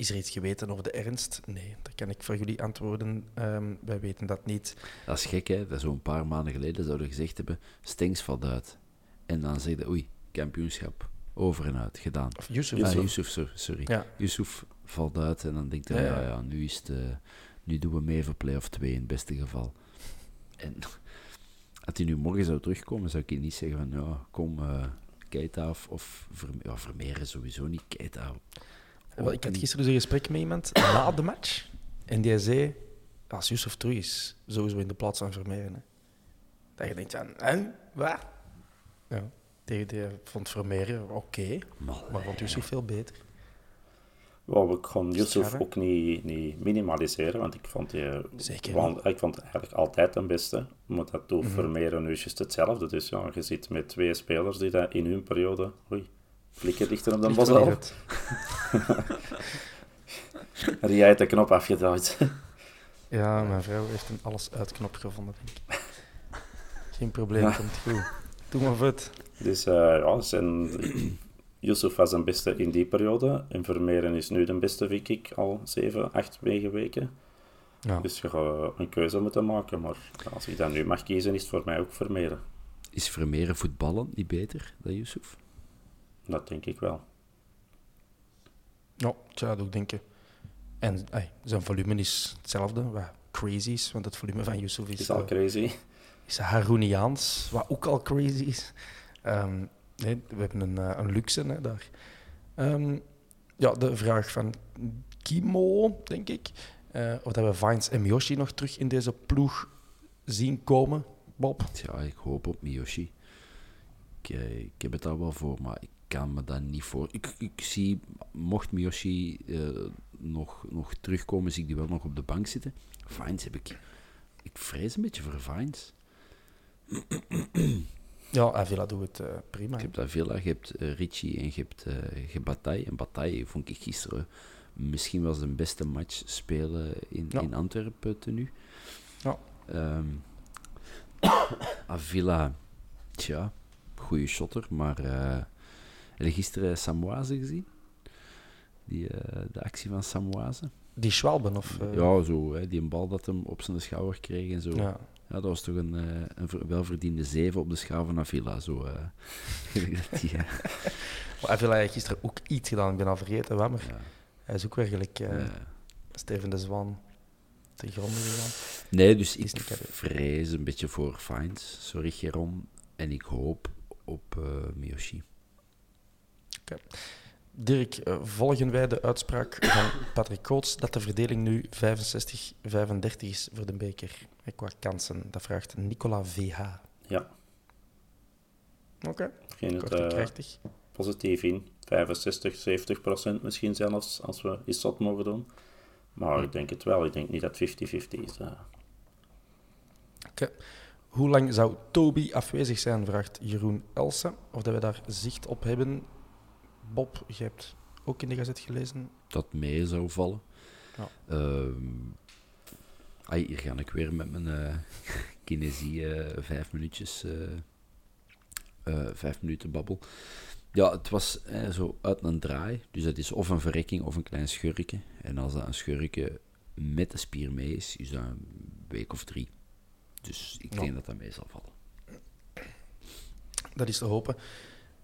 Is er iets geweten over de ernst? Nee, dat kan ik voor jullie antwoorden. Ehm, wij weten dat niet. dat is gek, hè. Dat Zo'n paar maanden geleden zouden gezegd hebben, Stenks valt uit. En dan zeg je, oei, kampioenschap, over en uit, gedaan. Of Yusuf. Ah, Yusuf. Sorry. Ja. Yusuf valt uit en dan denkt hij, Ja, ja, nu, is het, eh, nu doen we mee voor play-off 2 in het beste geval. En als hij nu morgen zou terugkomen, zou ik niet zeggen van, ja, kom, eh Keita of, of Verme- ja, Vermeeren sowieso niet, Keita. Wel, ik had gisteren dus een gesprek met iemand na de match. En die zei, als Yusuf terug is, sowieso in de plaats van Vermeeren. Hè. Dat je denkt, aan, hè, wat? Ja, die, die vond Vermeeren oké, maar vond Yusuf veel beter. Ik gewoon Yusuf Straf, hè? ook niet, niet minimaliseren, want ik vond, die, Zeker want, ik vond eigenlijk altijd de beste. Maar dat doet Mhm. Vermeeren nu juist hetzelfde. Dus ja, je zit met twee spelers die dat in hun periode... Oei, flikken dichter op de Ligt bos wanneer al. het- Ria heeft de knop afgedraaid. Ja, mijn vrouw heeft een alles uitknop gevonden, denk ik. Geen probleem, Ja. komt goed. Doe maar vet. Dus eh, ja, zijn, Yusuf was een beste in die periode. En Vermeeren is nu de beste, vind ik, al zeven, acht, negen weken. Ja. Dus je gaat een keuze moeten maken. Maar als ik dat nu mag kiezen, is het voor mij ook Vermeeren. Is Vermeeren voetballen niet beter dan Yusuf? Dat denk ik wel. Ja, ik zou dat ook denken. En ey, zijn volume is hetzelfde, wat crazy is, want het volume van Yusuf is, is al eh, crazy. is Harouniaans, wat ook al crazy is. Ehm, nee, we hebben een, eh, een luxe hè, daar. Ehm, ja, de vraag van Kimo, denk ik. eh, of dat we Vines en Miyoshi nog terug in deze ploeg zien komen, Bob. Ja, ik hoop op Miyoshi. Ik, ik heb het al wel voor, maar ik kan me dat niet voor. Ik, ik zie, mocht Miyoshi eh, nog, nog terugkomen, zie ik die wel nog op de bank zitten. Vines heb ik. Ik vrees een beetje voor Vines. Ja, Avila doet het eh, prima. Je hebt Avila, je hebt eh, Ricci en je hebt, eh, je hebt Bataille. En Bataille vond ik gisteren misschien wel zijn beste match spelen in, Ja. in Antwerpen tenue. Ja. Ehm, Avila, tja, goede shotter, maar eh heb je gisteren Samoise gezien? Die, eh, de actie van Samoise? Die Schwalben of... eh, ja, zo, hè, die een bal dat hem op zijn schouder kreeg en zo. Ja. ja. dat was toch een, eh, een ver- welverdiende zeven op de schaal van Avila. Zo, eh, Maar Avila heeft gisteren ook iets gedaan, ik ben al vergeten wat, maar ja, hij is ook werkelijk eh, eh. Steven de Zwaan te gronden gegaan. Nee, dus ik vrees een beetje voor Fines. Sorry, Geron. En ik hoop op eh Miyoshi. Dirk, eh, volgen wij de uitspraak van Patrick Coates dat de verdeling nu 65-35 is voor de beker? qua kansen? Dat vraagt Nicola VH. Ja. Oké, Geen het kort en eh, positief in. 65, 70 procent misschien zelfs, als we iets zot mogen doen. Maar ik denk het wel. Ik denk niet dat 50-50 is. eh. Oké. Hoe lang zou Toby afwezig zijn, vraagt Jeroen Elsen. Of dat we daar zicht op hebben. Bob, je hebt ook in de gazet gelezen. Dat mee zou vallen. Ja. Ehm, ai, hier ga ik weer met mijn eh kinesie eh, vijf minuutjes, eh, vijf minuten babbel. Ja, het was eh, zo uit een draai. Dus dat is of een verrekking of een klein schurkje. En als dat een schurkje met de spier mee is, is dat een week of drie. Dus ik Ja. denk dat dat mee zal vallen. Dat is te hopen.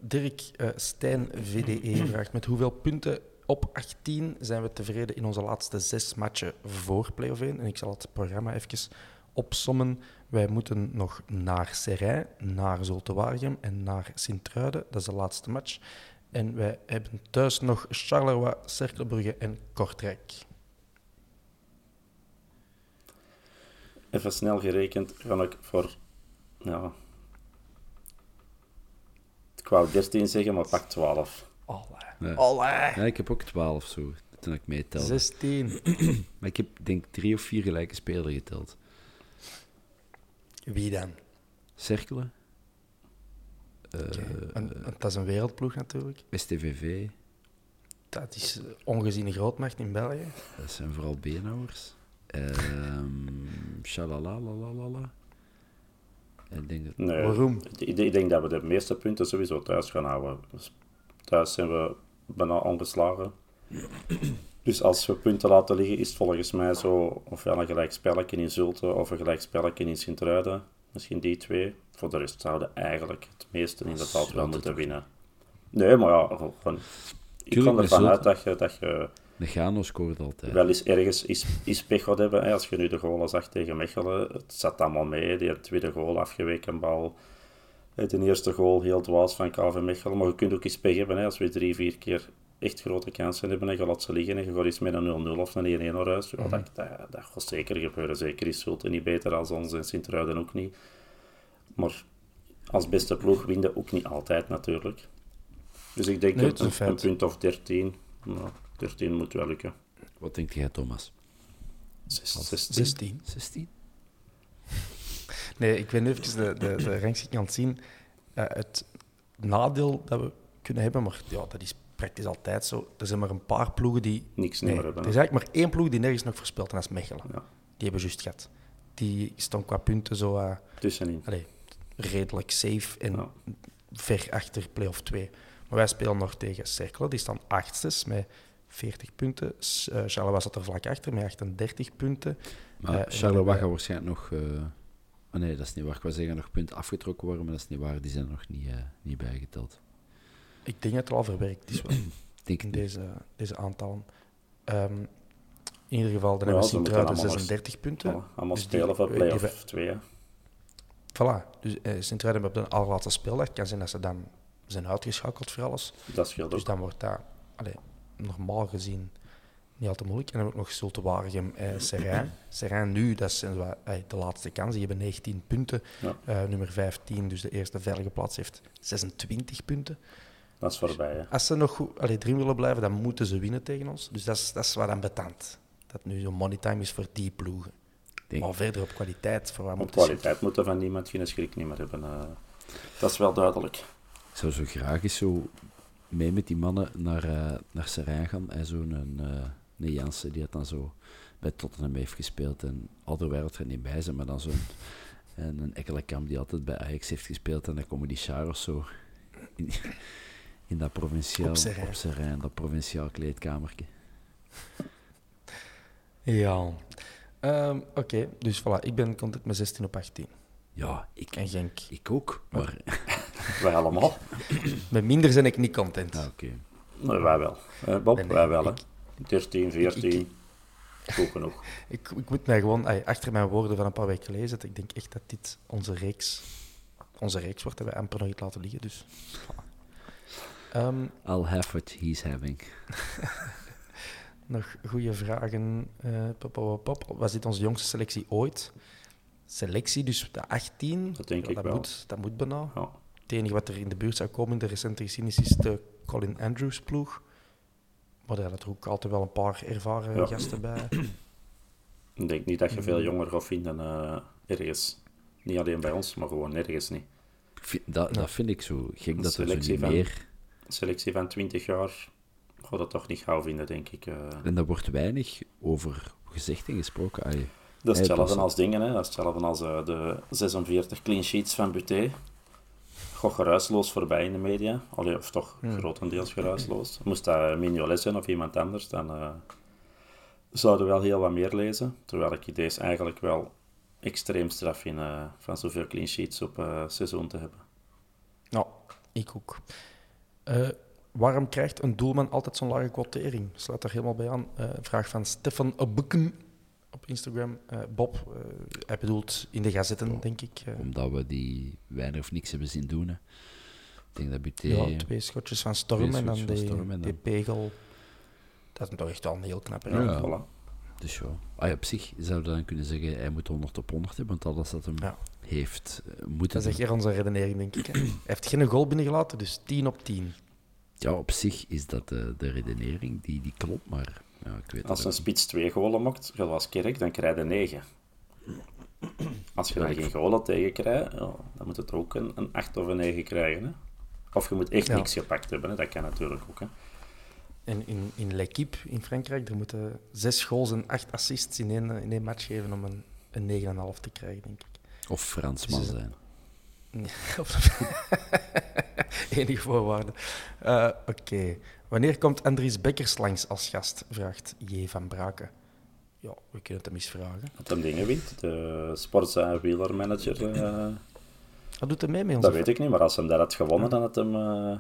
Dirk eh, Stijn, VDE, vraagt met hoeveel punten op 18 zijn we tevreden in onze laatste zes matchen voor play-off 1. En ik zal het programma even opsommen. Wij moeten nog naar Serijn, naar Zulte en naar Sint-Truiden. Dat is de laatste match. En wij hebben thuis nog Charleroi, Cerkelbrugge en Kortrijk. Even snel gerekend ga ik voor... Ja, ik wou 13 zeggen, maar pak 12. Allee. Ja. Allee. Ja, ik heb ook 12 zo, toen ik meetelde. 16. Maar ik heb denk drie of vier gelijke spelers geteld. Wie dan? Cerkelen, eh. En- en dat is een wereldploeg natuurlijk. STVV, Dat is eh, ongeziene grootmacht in België. dat zijn vooral beenhouwers. Ehm Shalalalalala. Ik denk dat... Nee, Waarom? Ik, ik denk dat we de meeste punten sowieso thuis gaan houden. Dus thuis zijn we bijna ongeslagen. Dus als we punten laten liggen, is het volgens mij zo ofwel een gelijk spelletje in Zulte of een gelijk spelletje in Sint-Truiden. Misschien die twee. Voor de rest zouden eigenlijk het meeste inderdaad wel moeten winnen. Nee, maar ja, gewoon, ik met ervan uit dat je, dat je De Gano scoort altijd. wel eens ergens is, is pech gaat hebben. Hè. Als je nu de goal zag tegen Mechelen, het zat allemaal mee. Die tweede goal, afgeweken bal. De eerste goal, heel dwaas van KV Mechelen. Maar je kunt ook eens pech hebben hè. als we drie, vier keer echt grote kansen hebben en je laat ze liggen en je gaat eens met een 0-0 of een 1-1 naar huis. Ja, dat, dat, dat gaat zeker gebeuren. Zeker is Zulte niet beter als ons en Sint-Truiden ook niet. Maar als beste ploeg win je ook niet altijd natuurlijk. Dus ik denk Nee, dat een punt of 13, nou, 13 moet wel lukken. Wat denkt jij, Thomas? Zes- 16. 16. 16? Nee, ik ben even de, de, de rangschikking aan het zien. Eh, het nadeel dat we kunnen hebben, maar ja, dat is praktisch altijd zo. Er zijn maar een paar ploegen die... Niks Nee, meer er hebben. is hè. eigenlijk maar één ploeg die nergens nog verspeelt, en dat is Mechelen. Ja, Die hebben juist gehad. Die staan qua punten zo eh, tussenin. allee, redelijk safe en Ja. ver achter play-off 2. Maar wij spelen nog tegen Cerkelen, die staan achtstes met 40 punten. S- eh, Charleroi zat er vlak achter met 38 punten. Maar Eh, dan, gaat waarschijnlijk nog... eh, oh nee, dat is niet waar. Ik wou zeggen nog punten afgetrokken worden, maar dat is niet waar. Die zijn er nog niet, eh, niet bijgeteld. Ik denk dat het al verwerkt is wel. Denk in deze, deze aantallen. Ehm, in ieder geval, dan Ja, hebben we Sint-Truiden allemaal 36 punten. Allemaal Dus spelen voor play-off hebben- 2. hè. Voilà. Dus eh, Sint-Truiden hebben op de allerlaatste speeldag. Het kan zijn dat ze dan zijn uitgeschakeld voor alles. Dat scheelt Dus ook. dan wordt dat allee, normaal gezien niet al te moeilijk. En dan heb ik nog Zulte Waregem en Serijn. Serijn nu, dat zijn zo, eh, de laatste kans. Die hebben 19 punten. Ja. Eh, nummer 15, dus de eerste veilige plaats, heeft 26 punten. Dat is voorbij. Hè. Als ze nog goed, allee, drie willen blijven, dan moeten ze winnen tegen ons. Dus dat is, dat is wat ambetant. Dat nu zo'n money time is voor die ploegen. denk- Maar verder op kwaliteit, voor wat Op kwaliteit moeten van niemand geen schrik niet meer hebben. eh. dat is wel duidelijk. Ik zou zo graag eens zo mee met die mannen naar, eh naar Serijn gaan. En zo'n een, eh een Jansen die had dan zo bij Tottenham heeft gespeeld. En Alderweireld er niet bij zijn, maar dan zo'n en een Ekkelenkamp die altijd bij Ajax heeft gespeeld. En dan komen die Charos zo in, in dat provinciaal, Op Serijn. op Serijn, dat provinciaal kleedkamertje. Ja. Ehm, Oké, dus voilà. Ik ben content met 16 op 18. Ja, ik, En Genk. ik ook. Maar, Wij allemaal. Met minder ben ik niet content. ja, oké. Nee, wij wel. Eh, Bob, Nee, nee, wij wel. Hè. ik- 13, 14. Goed genoeg. Ik, ik moet mij gewoon ay, achter mijn woorden van een paar weken geleden zetten. Ik denk echt dat dit onze reeks, onze reeks wordt, dat we amper nog iets laten liggen. Dus. Ehm, I'll have what he's having. nog goede vragen. eh pop, pop, pop. Was dit onze jongste selectie ooit? Selectie, dus de 18. Dat denk ja, ik dat wel. Moet, dat moet bijna. Ja. Het enige wat er in de buurt zou komen in de recente geschiedenis is de Colin Andrews ploeg. Maar daar had er ook altijd wel een paar ervaren Ja. gasten bij. Ik denk niet dat je Mm. veel jonger gaat vinden eh, ergens. Niet alleen bij ons, maar gewoon nergens niet. Dat, dat vind ik zo gek, dat er zo selectie niet van- meer... Een selectie van 20 jaar gaat dat toch niet gauw vinden, denk ik. eh. En daar wordt weinig over gezegd en gesproken. Ai, Dat is hetzelfde als dingen, hè. Dat is hetzelfde als eh, de 46 clean sheets van Buté. Gaat geruisloos voorbij in de media. Allee, of toch grotendeels geruisloos. Moest dat Mignolet zijn of iemand anders, dan eh, zouden we wel heel wat meer lezen. Terwijl ik deze eigenlijk wel extreem straf vind eh, van zoveel clean sheets op seizoen te hebben. Nou, ik ook. Waarom krijgt een doelman altijd zo'n lage quotering? Sluit daar helemaal bij aan. Vraag van Stefan Bukken op Instagram. Eh, Bob, eh, hij bedoelt in de gazetten, denk ik. Eh, Omdat we die weinig of niks hebben zien doen. Hè. Ik denk dat Buté... ja, twee schotjes van Storm en dan die, van Storm en die dan- pegel. Dat is toch echt wel een heel knap. Ja. Ja. Voilà. Dus ja, ah, ja, op zich zouden we dan kunnen zeggen, hij moet 100 op 100 hebben, want alles dat hem Ja. heeft moeten Dat is echt onze redenering, denk ik. Hè. Hij heeft geen goal binnengelaten, dus 10 op 10. Ja, op zich is dat de, de redenering, die, die klopt, maar ja, ik weet Als een spits twee golen maakt, zoals Kerk, dan krijg je 9. Als je dan geen golen tegen krijgt, ja, dan moet het ook een, een 8 of een 9 krijgen. Hè? Of je moet echt Ja. niks gepakt hebben, hè? dat kan natuurlijk ook. Hè? En in, in L'Equipe in Frankrijk, er moeten zes goals en acht assists in één, in één match geven om een, een 9,5 te krijgen, denk ik. Of Fransman Dus, eh, zijn. Enige voorwaarde. Eh, Oké. Wanneer komt Andries Bekkers langs als gast? Vraagt J. van Braken. Ja, we kunnen het hem eens vragen. Dat hem dingen wint. De sportza wielermanager, eh, Wat doet hij mee met ons? dat weet ik niet. Maar als hem dat had gewonnen, dan had hem, eh,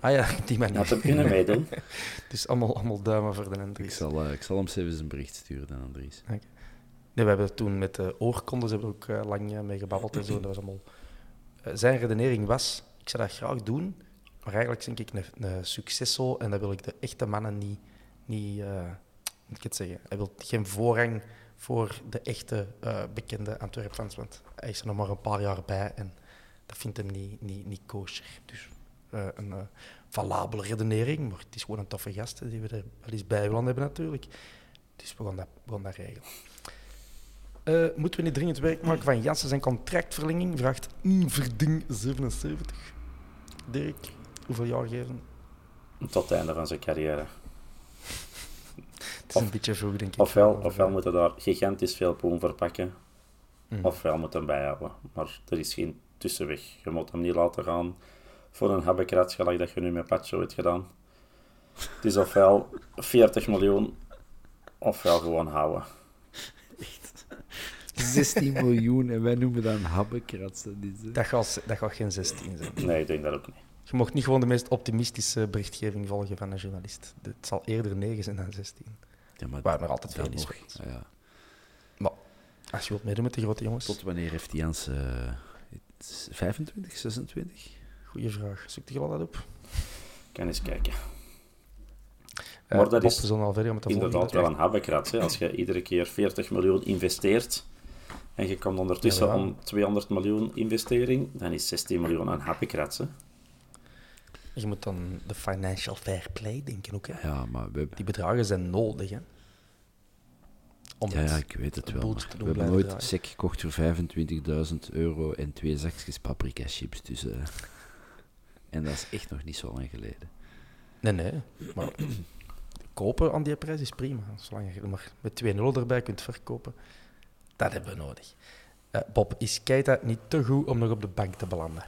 Ah ja, die manier. had hem kunnen meedoen. Dus allemaal, allemaal duimen voor de Ik Andries. zal, eh, ik zal hem zelfs een bericht sturen dan, Andries. Nee, we hebben toen met de oorkondes hebben we ook lang mee gebabbeld en zo. Dat was allemaal... Zijn redenering was, ik zou dat graag doen, maar eigenlijk denk ik een, een successo en dat wil ik de echte mannen niet... niet eh, ik het zeggen? Hij wil geen voorrang voor de echte eh, bekende Antwerp-fans, want hij is er nog maar een paar jaar bij en dat vindt hem niet, niet, niet. Dus eh, een valabele redenering, maar het is gewoon een toffe gast die we er wel eens bij willen hebben natuurlijk. Dus we gaan dat, gaan dat regelen. Moeten we niet dringend werk maken van Janssen zijn contractverlenging? Vraagt Verding 77. Dirk, hoeveel jaar geven? Tot het einde van zijn carrière. Het is een beetje vroeg, denk ik. Ofwel, ofwel moeten daar gigantisch veel poen verpakken, Mm. ofwel moet hem bijhouden. Maar er is geen tussenweg. Je moet hem niet laten gaan voor een habbekrats, gelijk dat je nu met Pacho hebt gedaan. Het is ofwel 40 miljoen, ofwel gewoon houden. 16 miljoen en wij noemen dat een habbekratsen. Dat gaat, dat gaat geen 16 zijn. Nee, ik denk dat ook niet. Je mocht niet gewoon de meest optimistische berichtgeving volgen van een journalist. Het zal eerder 9 zijn dan 16. Ja, maar Waar nog altijd veel is. Ja. Maar als je wilt meedoen met de grote jongens, Tot wanneer heeft Jans eh 25, 26? goede vraag. Zoek je al dat op? Kan eens kijken. Eh, Maar dat Bob, is al verder met de Inderdaad wel een habbekrats. hè. Als je iedere keer 40 miljoen investeert en je komt ondertussen Ja, ja. om 200 miljoen investering, dan is 16 miljoen een habbekrats. hè. Je moet dan de financial fair play denken ook. Hè? Ja, maar we. Die bedragen zijn nodig. Hè? Om Ja, ja, ik weet het wel. we hebben nooit sec gekocht voor 25.000 euro en twee zakjes paprika chips. Dus, eh, en dat is echt nog niet zo lang geleden. Nee, nee. Maar kopen aan die prijs is prima. Zolang je er maar met 2 0 erbij kunt verkopen. Dat hebben we nodig. Eh, Bob, is Keita niet te goed om nog op de bank te belanden?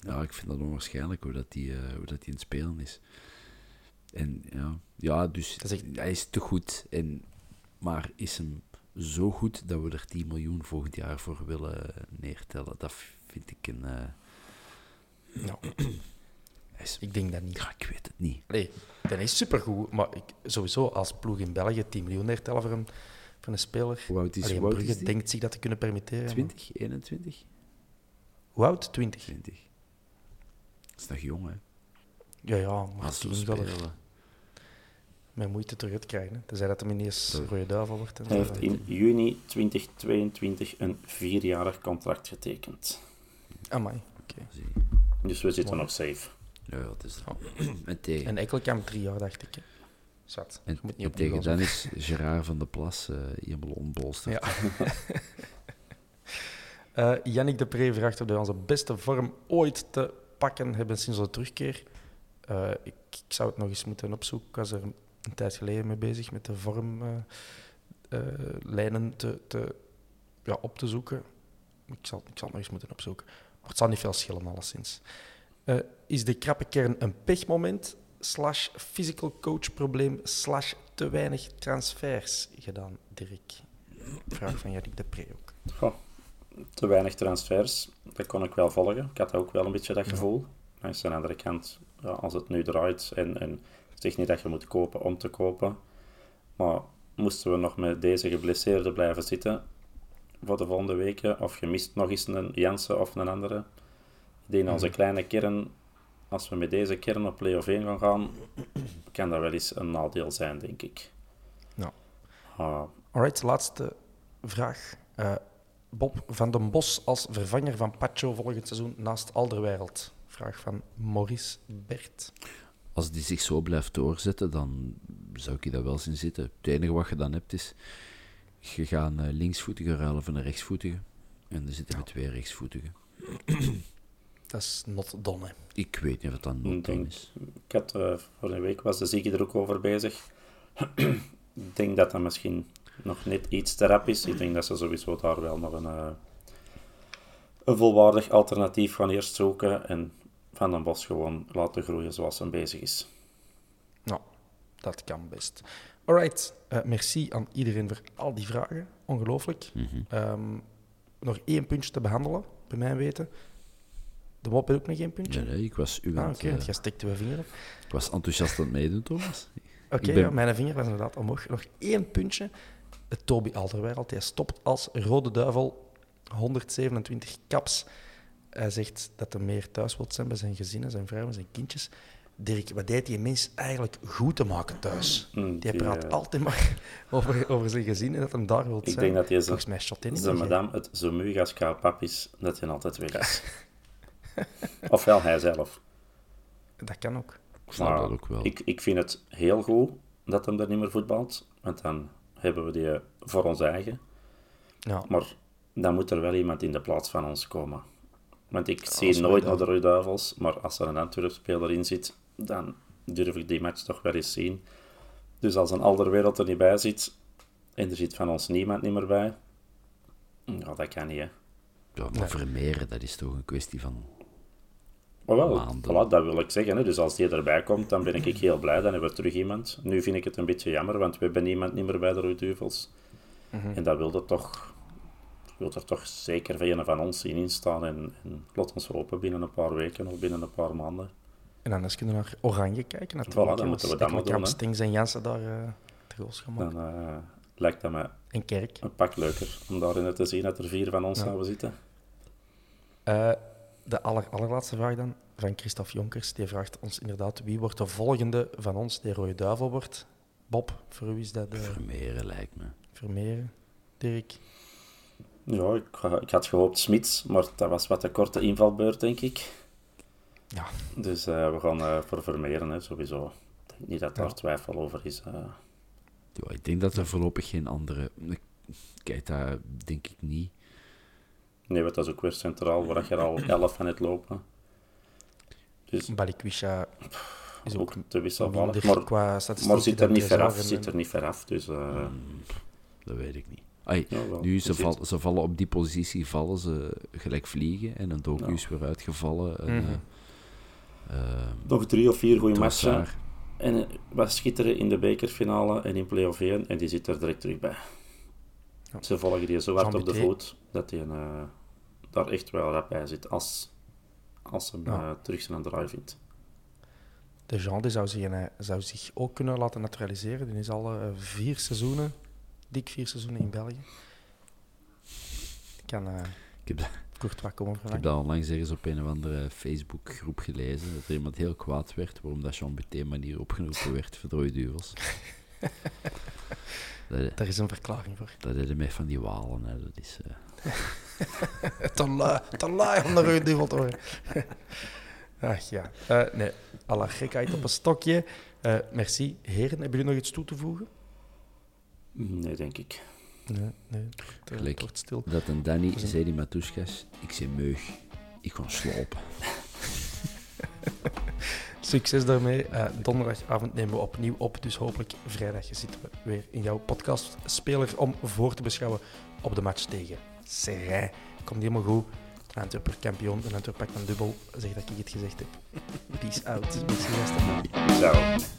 Ja, ik vind dat onwaarschijnlijk hoe dat die, eh, hoe dat die in het spelen is. En ja, ja dus Dat is echt- hij is te goed. En, maar is hem zo goed dat we er 10 miljoen volgend jaar voor willen neertellen? Dat vind ik een... eh, Nou, is- ik denk dat niet. ja, ik weet het niet. Nee, dat is supergoed. Maar ik, sowieso, als ploeg in België 10 miljoen neertellen voor een, voor een speler... Hoe oud is, Allee, Brugge is denkt zich dat te kunnen permitteren. maar- 20, 21? Hoe oud? 20. 20. Dat is nog jong, hè? Ja, ja, maar Als 10 ze er spelen. met moeite terug te krijgen. Tenzij dat hem ineens rode duivel wordt. En Hij zo. heeft in juni 2022 een vierjarig contract getekend. Amai, oké. Dus we zitten nog safe. Ja, het is En tegen, En Ekkelkamp drie jaar, dacht ik. hè. Zat. en, Je moet niet en tegen dan is Gerard van de Plas eh helemaal onbolsterd. Ja. Eh Yannick de Pre vraagt of wij onze beste vorm ooit te pakken hebben sinds onze terugkeer. Eh, ik, ik zou het nog eens moeten opzoeken. Ik was er een tijd geleden mee bezig met de vormlijnen te, te, ja, op te zoeken. Ik zal, ik zal het nog eens moeten opzoeken. Maar het zal niet veel schillen, alleszins. Eh, is de krappe kern een pechmoment slash physical coach probleem slash te weinig transfers gedaan, Dirk? Vraag van Yannick de Pre ook. Te weinig transfers, dat kon ik wel volgen. Ik had ook wel een beetje dat gevoel. Aan de andere kant, ja, als het nu draait, en, en zeg niet dat je moet kopen om te kopen, maar moesten we nog met deze geblesseerde blijven zitten voor de volgende weken, of je mist nog eens een Jansen of een andere. Ik denk onze kleine kern, als we met deze kern op play-off 1 gaan gaan, kan dat wel eens een nadeel zijn, denk ik. Ja. Ah, Alright, laatste vraag. Eh, Bob van den Bos als vervanger van Pacho volgend seizoen naast Alderwereld. Vraag van Maurice Bert. Als die zich zo blijft doorzetten, dan zou ik dat wel zien zitten. Het enige wat je dan hebt is, je gaat een linksvoetige ruilen voor een rechtsvoetige. En er zitten met twee rechtsvoetigen. Dat is not done. hè. Ik weet niet of dat nodig denk- is. Ik had eh, voor een week was de Ziggy er ook over bezig. ik denk dat dat misschien nog net iets te rap is. Ik denk dat ze sowieso daar wel nog een, eh, een volwaardig alternatief gaan eerst zoeken en Van den Bos gewoon laten groeien zoals hij bezig is. Nou, dat kan best. Alright, eh, merci aan iedereen voor al die vragen. Ongelooflijk. Mhm. Ehm, nog één puntje te behandelen, bij mijn weten. De heeft ook nog één puntje. Ja, nee, ik was, u Ah, aan oké, het, want eh, jij stikt uw vinger op. ik was enthousiast aan het meedoen, Thomas. Oké, Ik ben- ja, mijn vinger was inderdaad omhoog. Nog één puntje. De Toby Alderweireld. Hij stopt als Rode Duivel. 127 caps. Hij zegt dat hij meer thuis wil zijn bij zijn gezinnen, zijn vrouw en zijn kindjes. Dirk, wat deed die mens eigenlijk goed te maken thuis? Mm, Die die, praat eh, altijd maar over, over zijn gezin en dat hem daar wil Ik zijn. denk dat hij zo- Volgens mij shot in. Zijn madame het zo mug als pap is, dat hij altijd weg is. Ofwel hij zelf. Dat kan ook. Ik snap dat ook wel. Ik, ik vind het heel goed dat hem er niet meer voetbalt, want dan hebben we die voor ons eigen. Ja. Maar dan moet er wel iemand in de plaats van ons komen. Want ik zie nooit Rode naar de Rode Duivels, maar als er een Antwerp-speler in zit, dan durf ik die match toch wel eens zien. Dus als een Alderwereld er niet bij zit, en er zit van ons niemand niet meer bij, ja, dat kan niet, hè. Ja, maar Vermeeren, dat is toch een kwestie van... Maar wel, Maanden. voilà, dat wil ik zeggen. Hè. Dus als die erbij komt, dan ben ik heel blij. Dan hebben we terug iemand. Nu vind ik het een beetje jammer, want we hebben niemand niet meer bij de Rode Duivels. En dat wilde toch, wil er toch zeker van een van ons zien instaan. En, en laat ons hopen binnen een paar weken of binnen een paar maanden. En anders kunnen we naar Oranje kijken. Natuurlijk. Voilà, dan moeten we dat maar doen. Stings en Jansen daar eh de goals gaan maken. Dan eh, lijkt dat me En Kerk. een pak leuker om daarin te zien dat er vier van ons Ja. zouden zitten. Eh, de aller, allerlaatste vraag dan, van Christophe Jonkers. Die vraagt ons inderdaad, wie wordt de volgende van ons die Rode Duivel wordt? Bob, voor wie is dat? eh Vermeeren lijkt me. Vermeeren? Dirk? Ja, ik, ik had gehoopt Smits, maar dat was wat een korte invalbeurt, denk ik. Ja. Dus eh, we gaan eh, voor Vermeeren, hè, sowieso. Ik denk niet dat daar Ja. twijfel over is. eh. Ja, ik denk dat er voorlopig geen andere... Kijk, dat denk ik niet. Nee, want dat is ook weer centraal, waar je er al elf van hebt lopen. Dus Balikwisha is ook, ook te wisselvallig. Maar, qua maar zit er niet ver af, en- zit er niet ver af. Dus eh, Dat weet ik niet. Ai, Ja, wel. nu, ze, val- ze vallen op die positie, vallen ze gelijk vliegen. En een docu Ja. is weer uitgevallen. En, Mhm. eh, eh, nog drie of vier goede matchen. En wat schitteren in de bekerfinale en in play-off 1. En die zit er direct terug bij. Ja. Ze volgen die zo hard op de voet, dat hij eh, daar echt wel rap bij zit. Als, als hem Ja. eh, terug zijn draai vindt. De Jean die zou, zich, eh, zou zich ook kunnen laten naturaliseren. Die is al eh, vier seizoenen, dik vier seizoenen in België. Die kan Ik heb, dat- kort wat komen ik heb dat onlangs ergens op een of andere Facebookgroep gelezen. Dat er iemand heel kwaad werd waarom dat Jean Buté manier opgeroepen werd voor de. Dat, Daar is een verklaring voor. dat is met van die walen. Hè. Dat is, eh, te lui om uw duvel te horen. Ach ja. Eh, nee, alle gekheid op een stokje. Eh, merci. Heren, hebben jullie nog iets toe te voegen? Nee, denk ik. Nee, nee. Het, Gelijk. het wordt stil. dat een Danny zei die ik zei meug, ik ga slapen. Succes daarmee. Eh, donderdagavond nemen we opnieuw op, dus hopelijk vrijdag zitten we weer in jouw podcastspeler om voor te beschouwen op de match tegen Serrain. Komt helemaal goed. Antwerper kampioen en Antwerper pakt een dubbel. Zeg dat ik het gezegd heb. Peace out. Merci, gasten. Zo.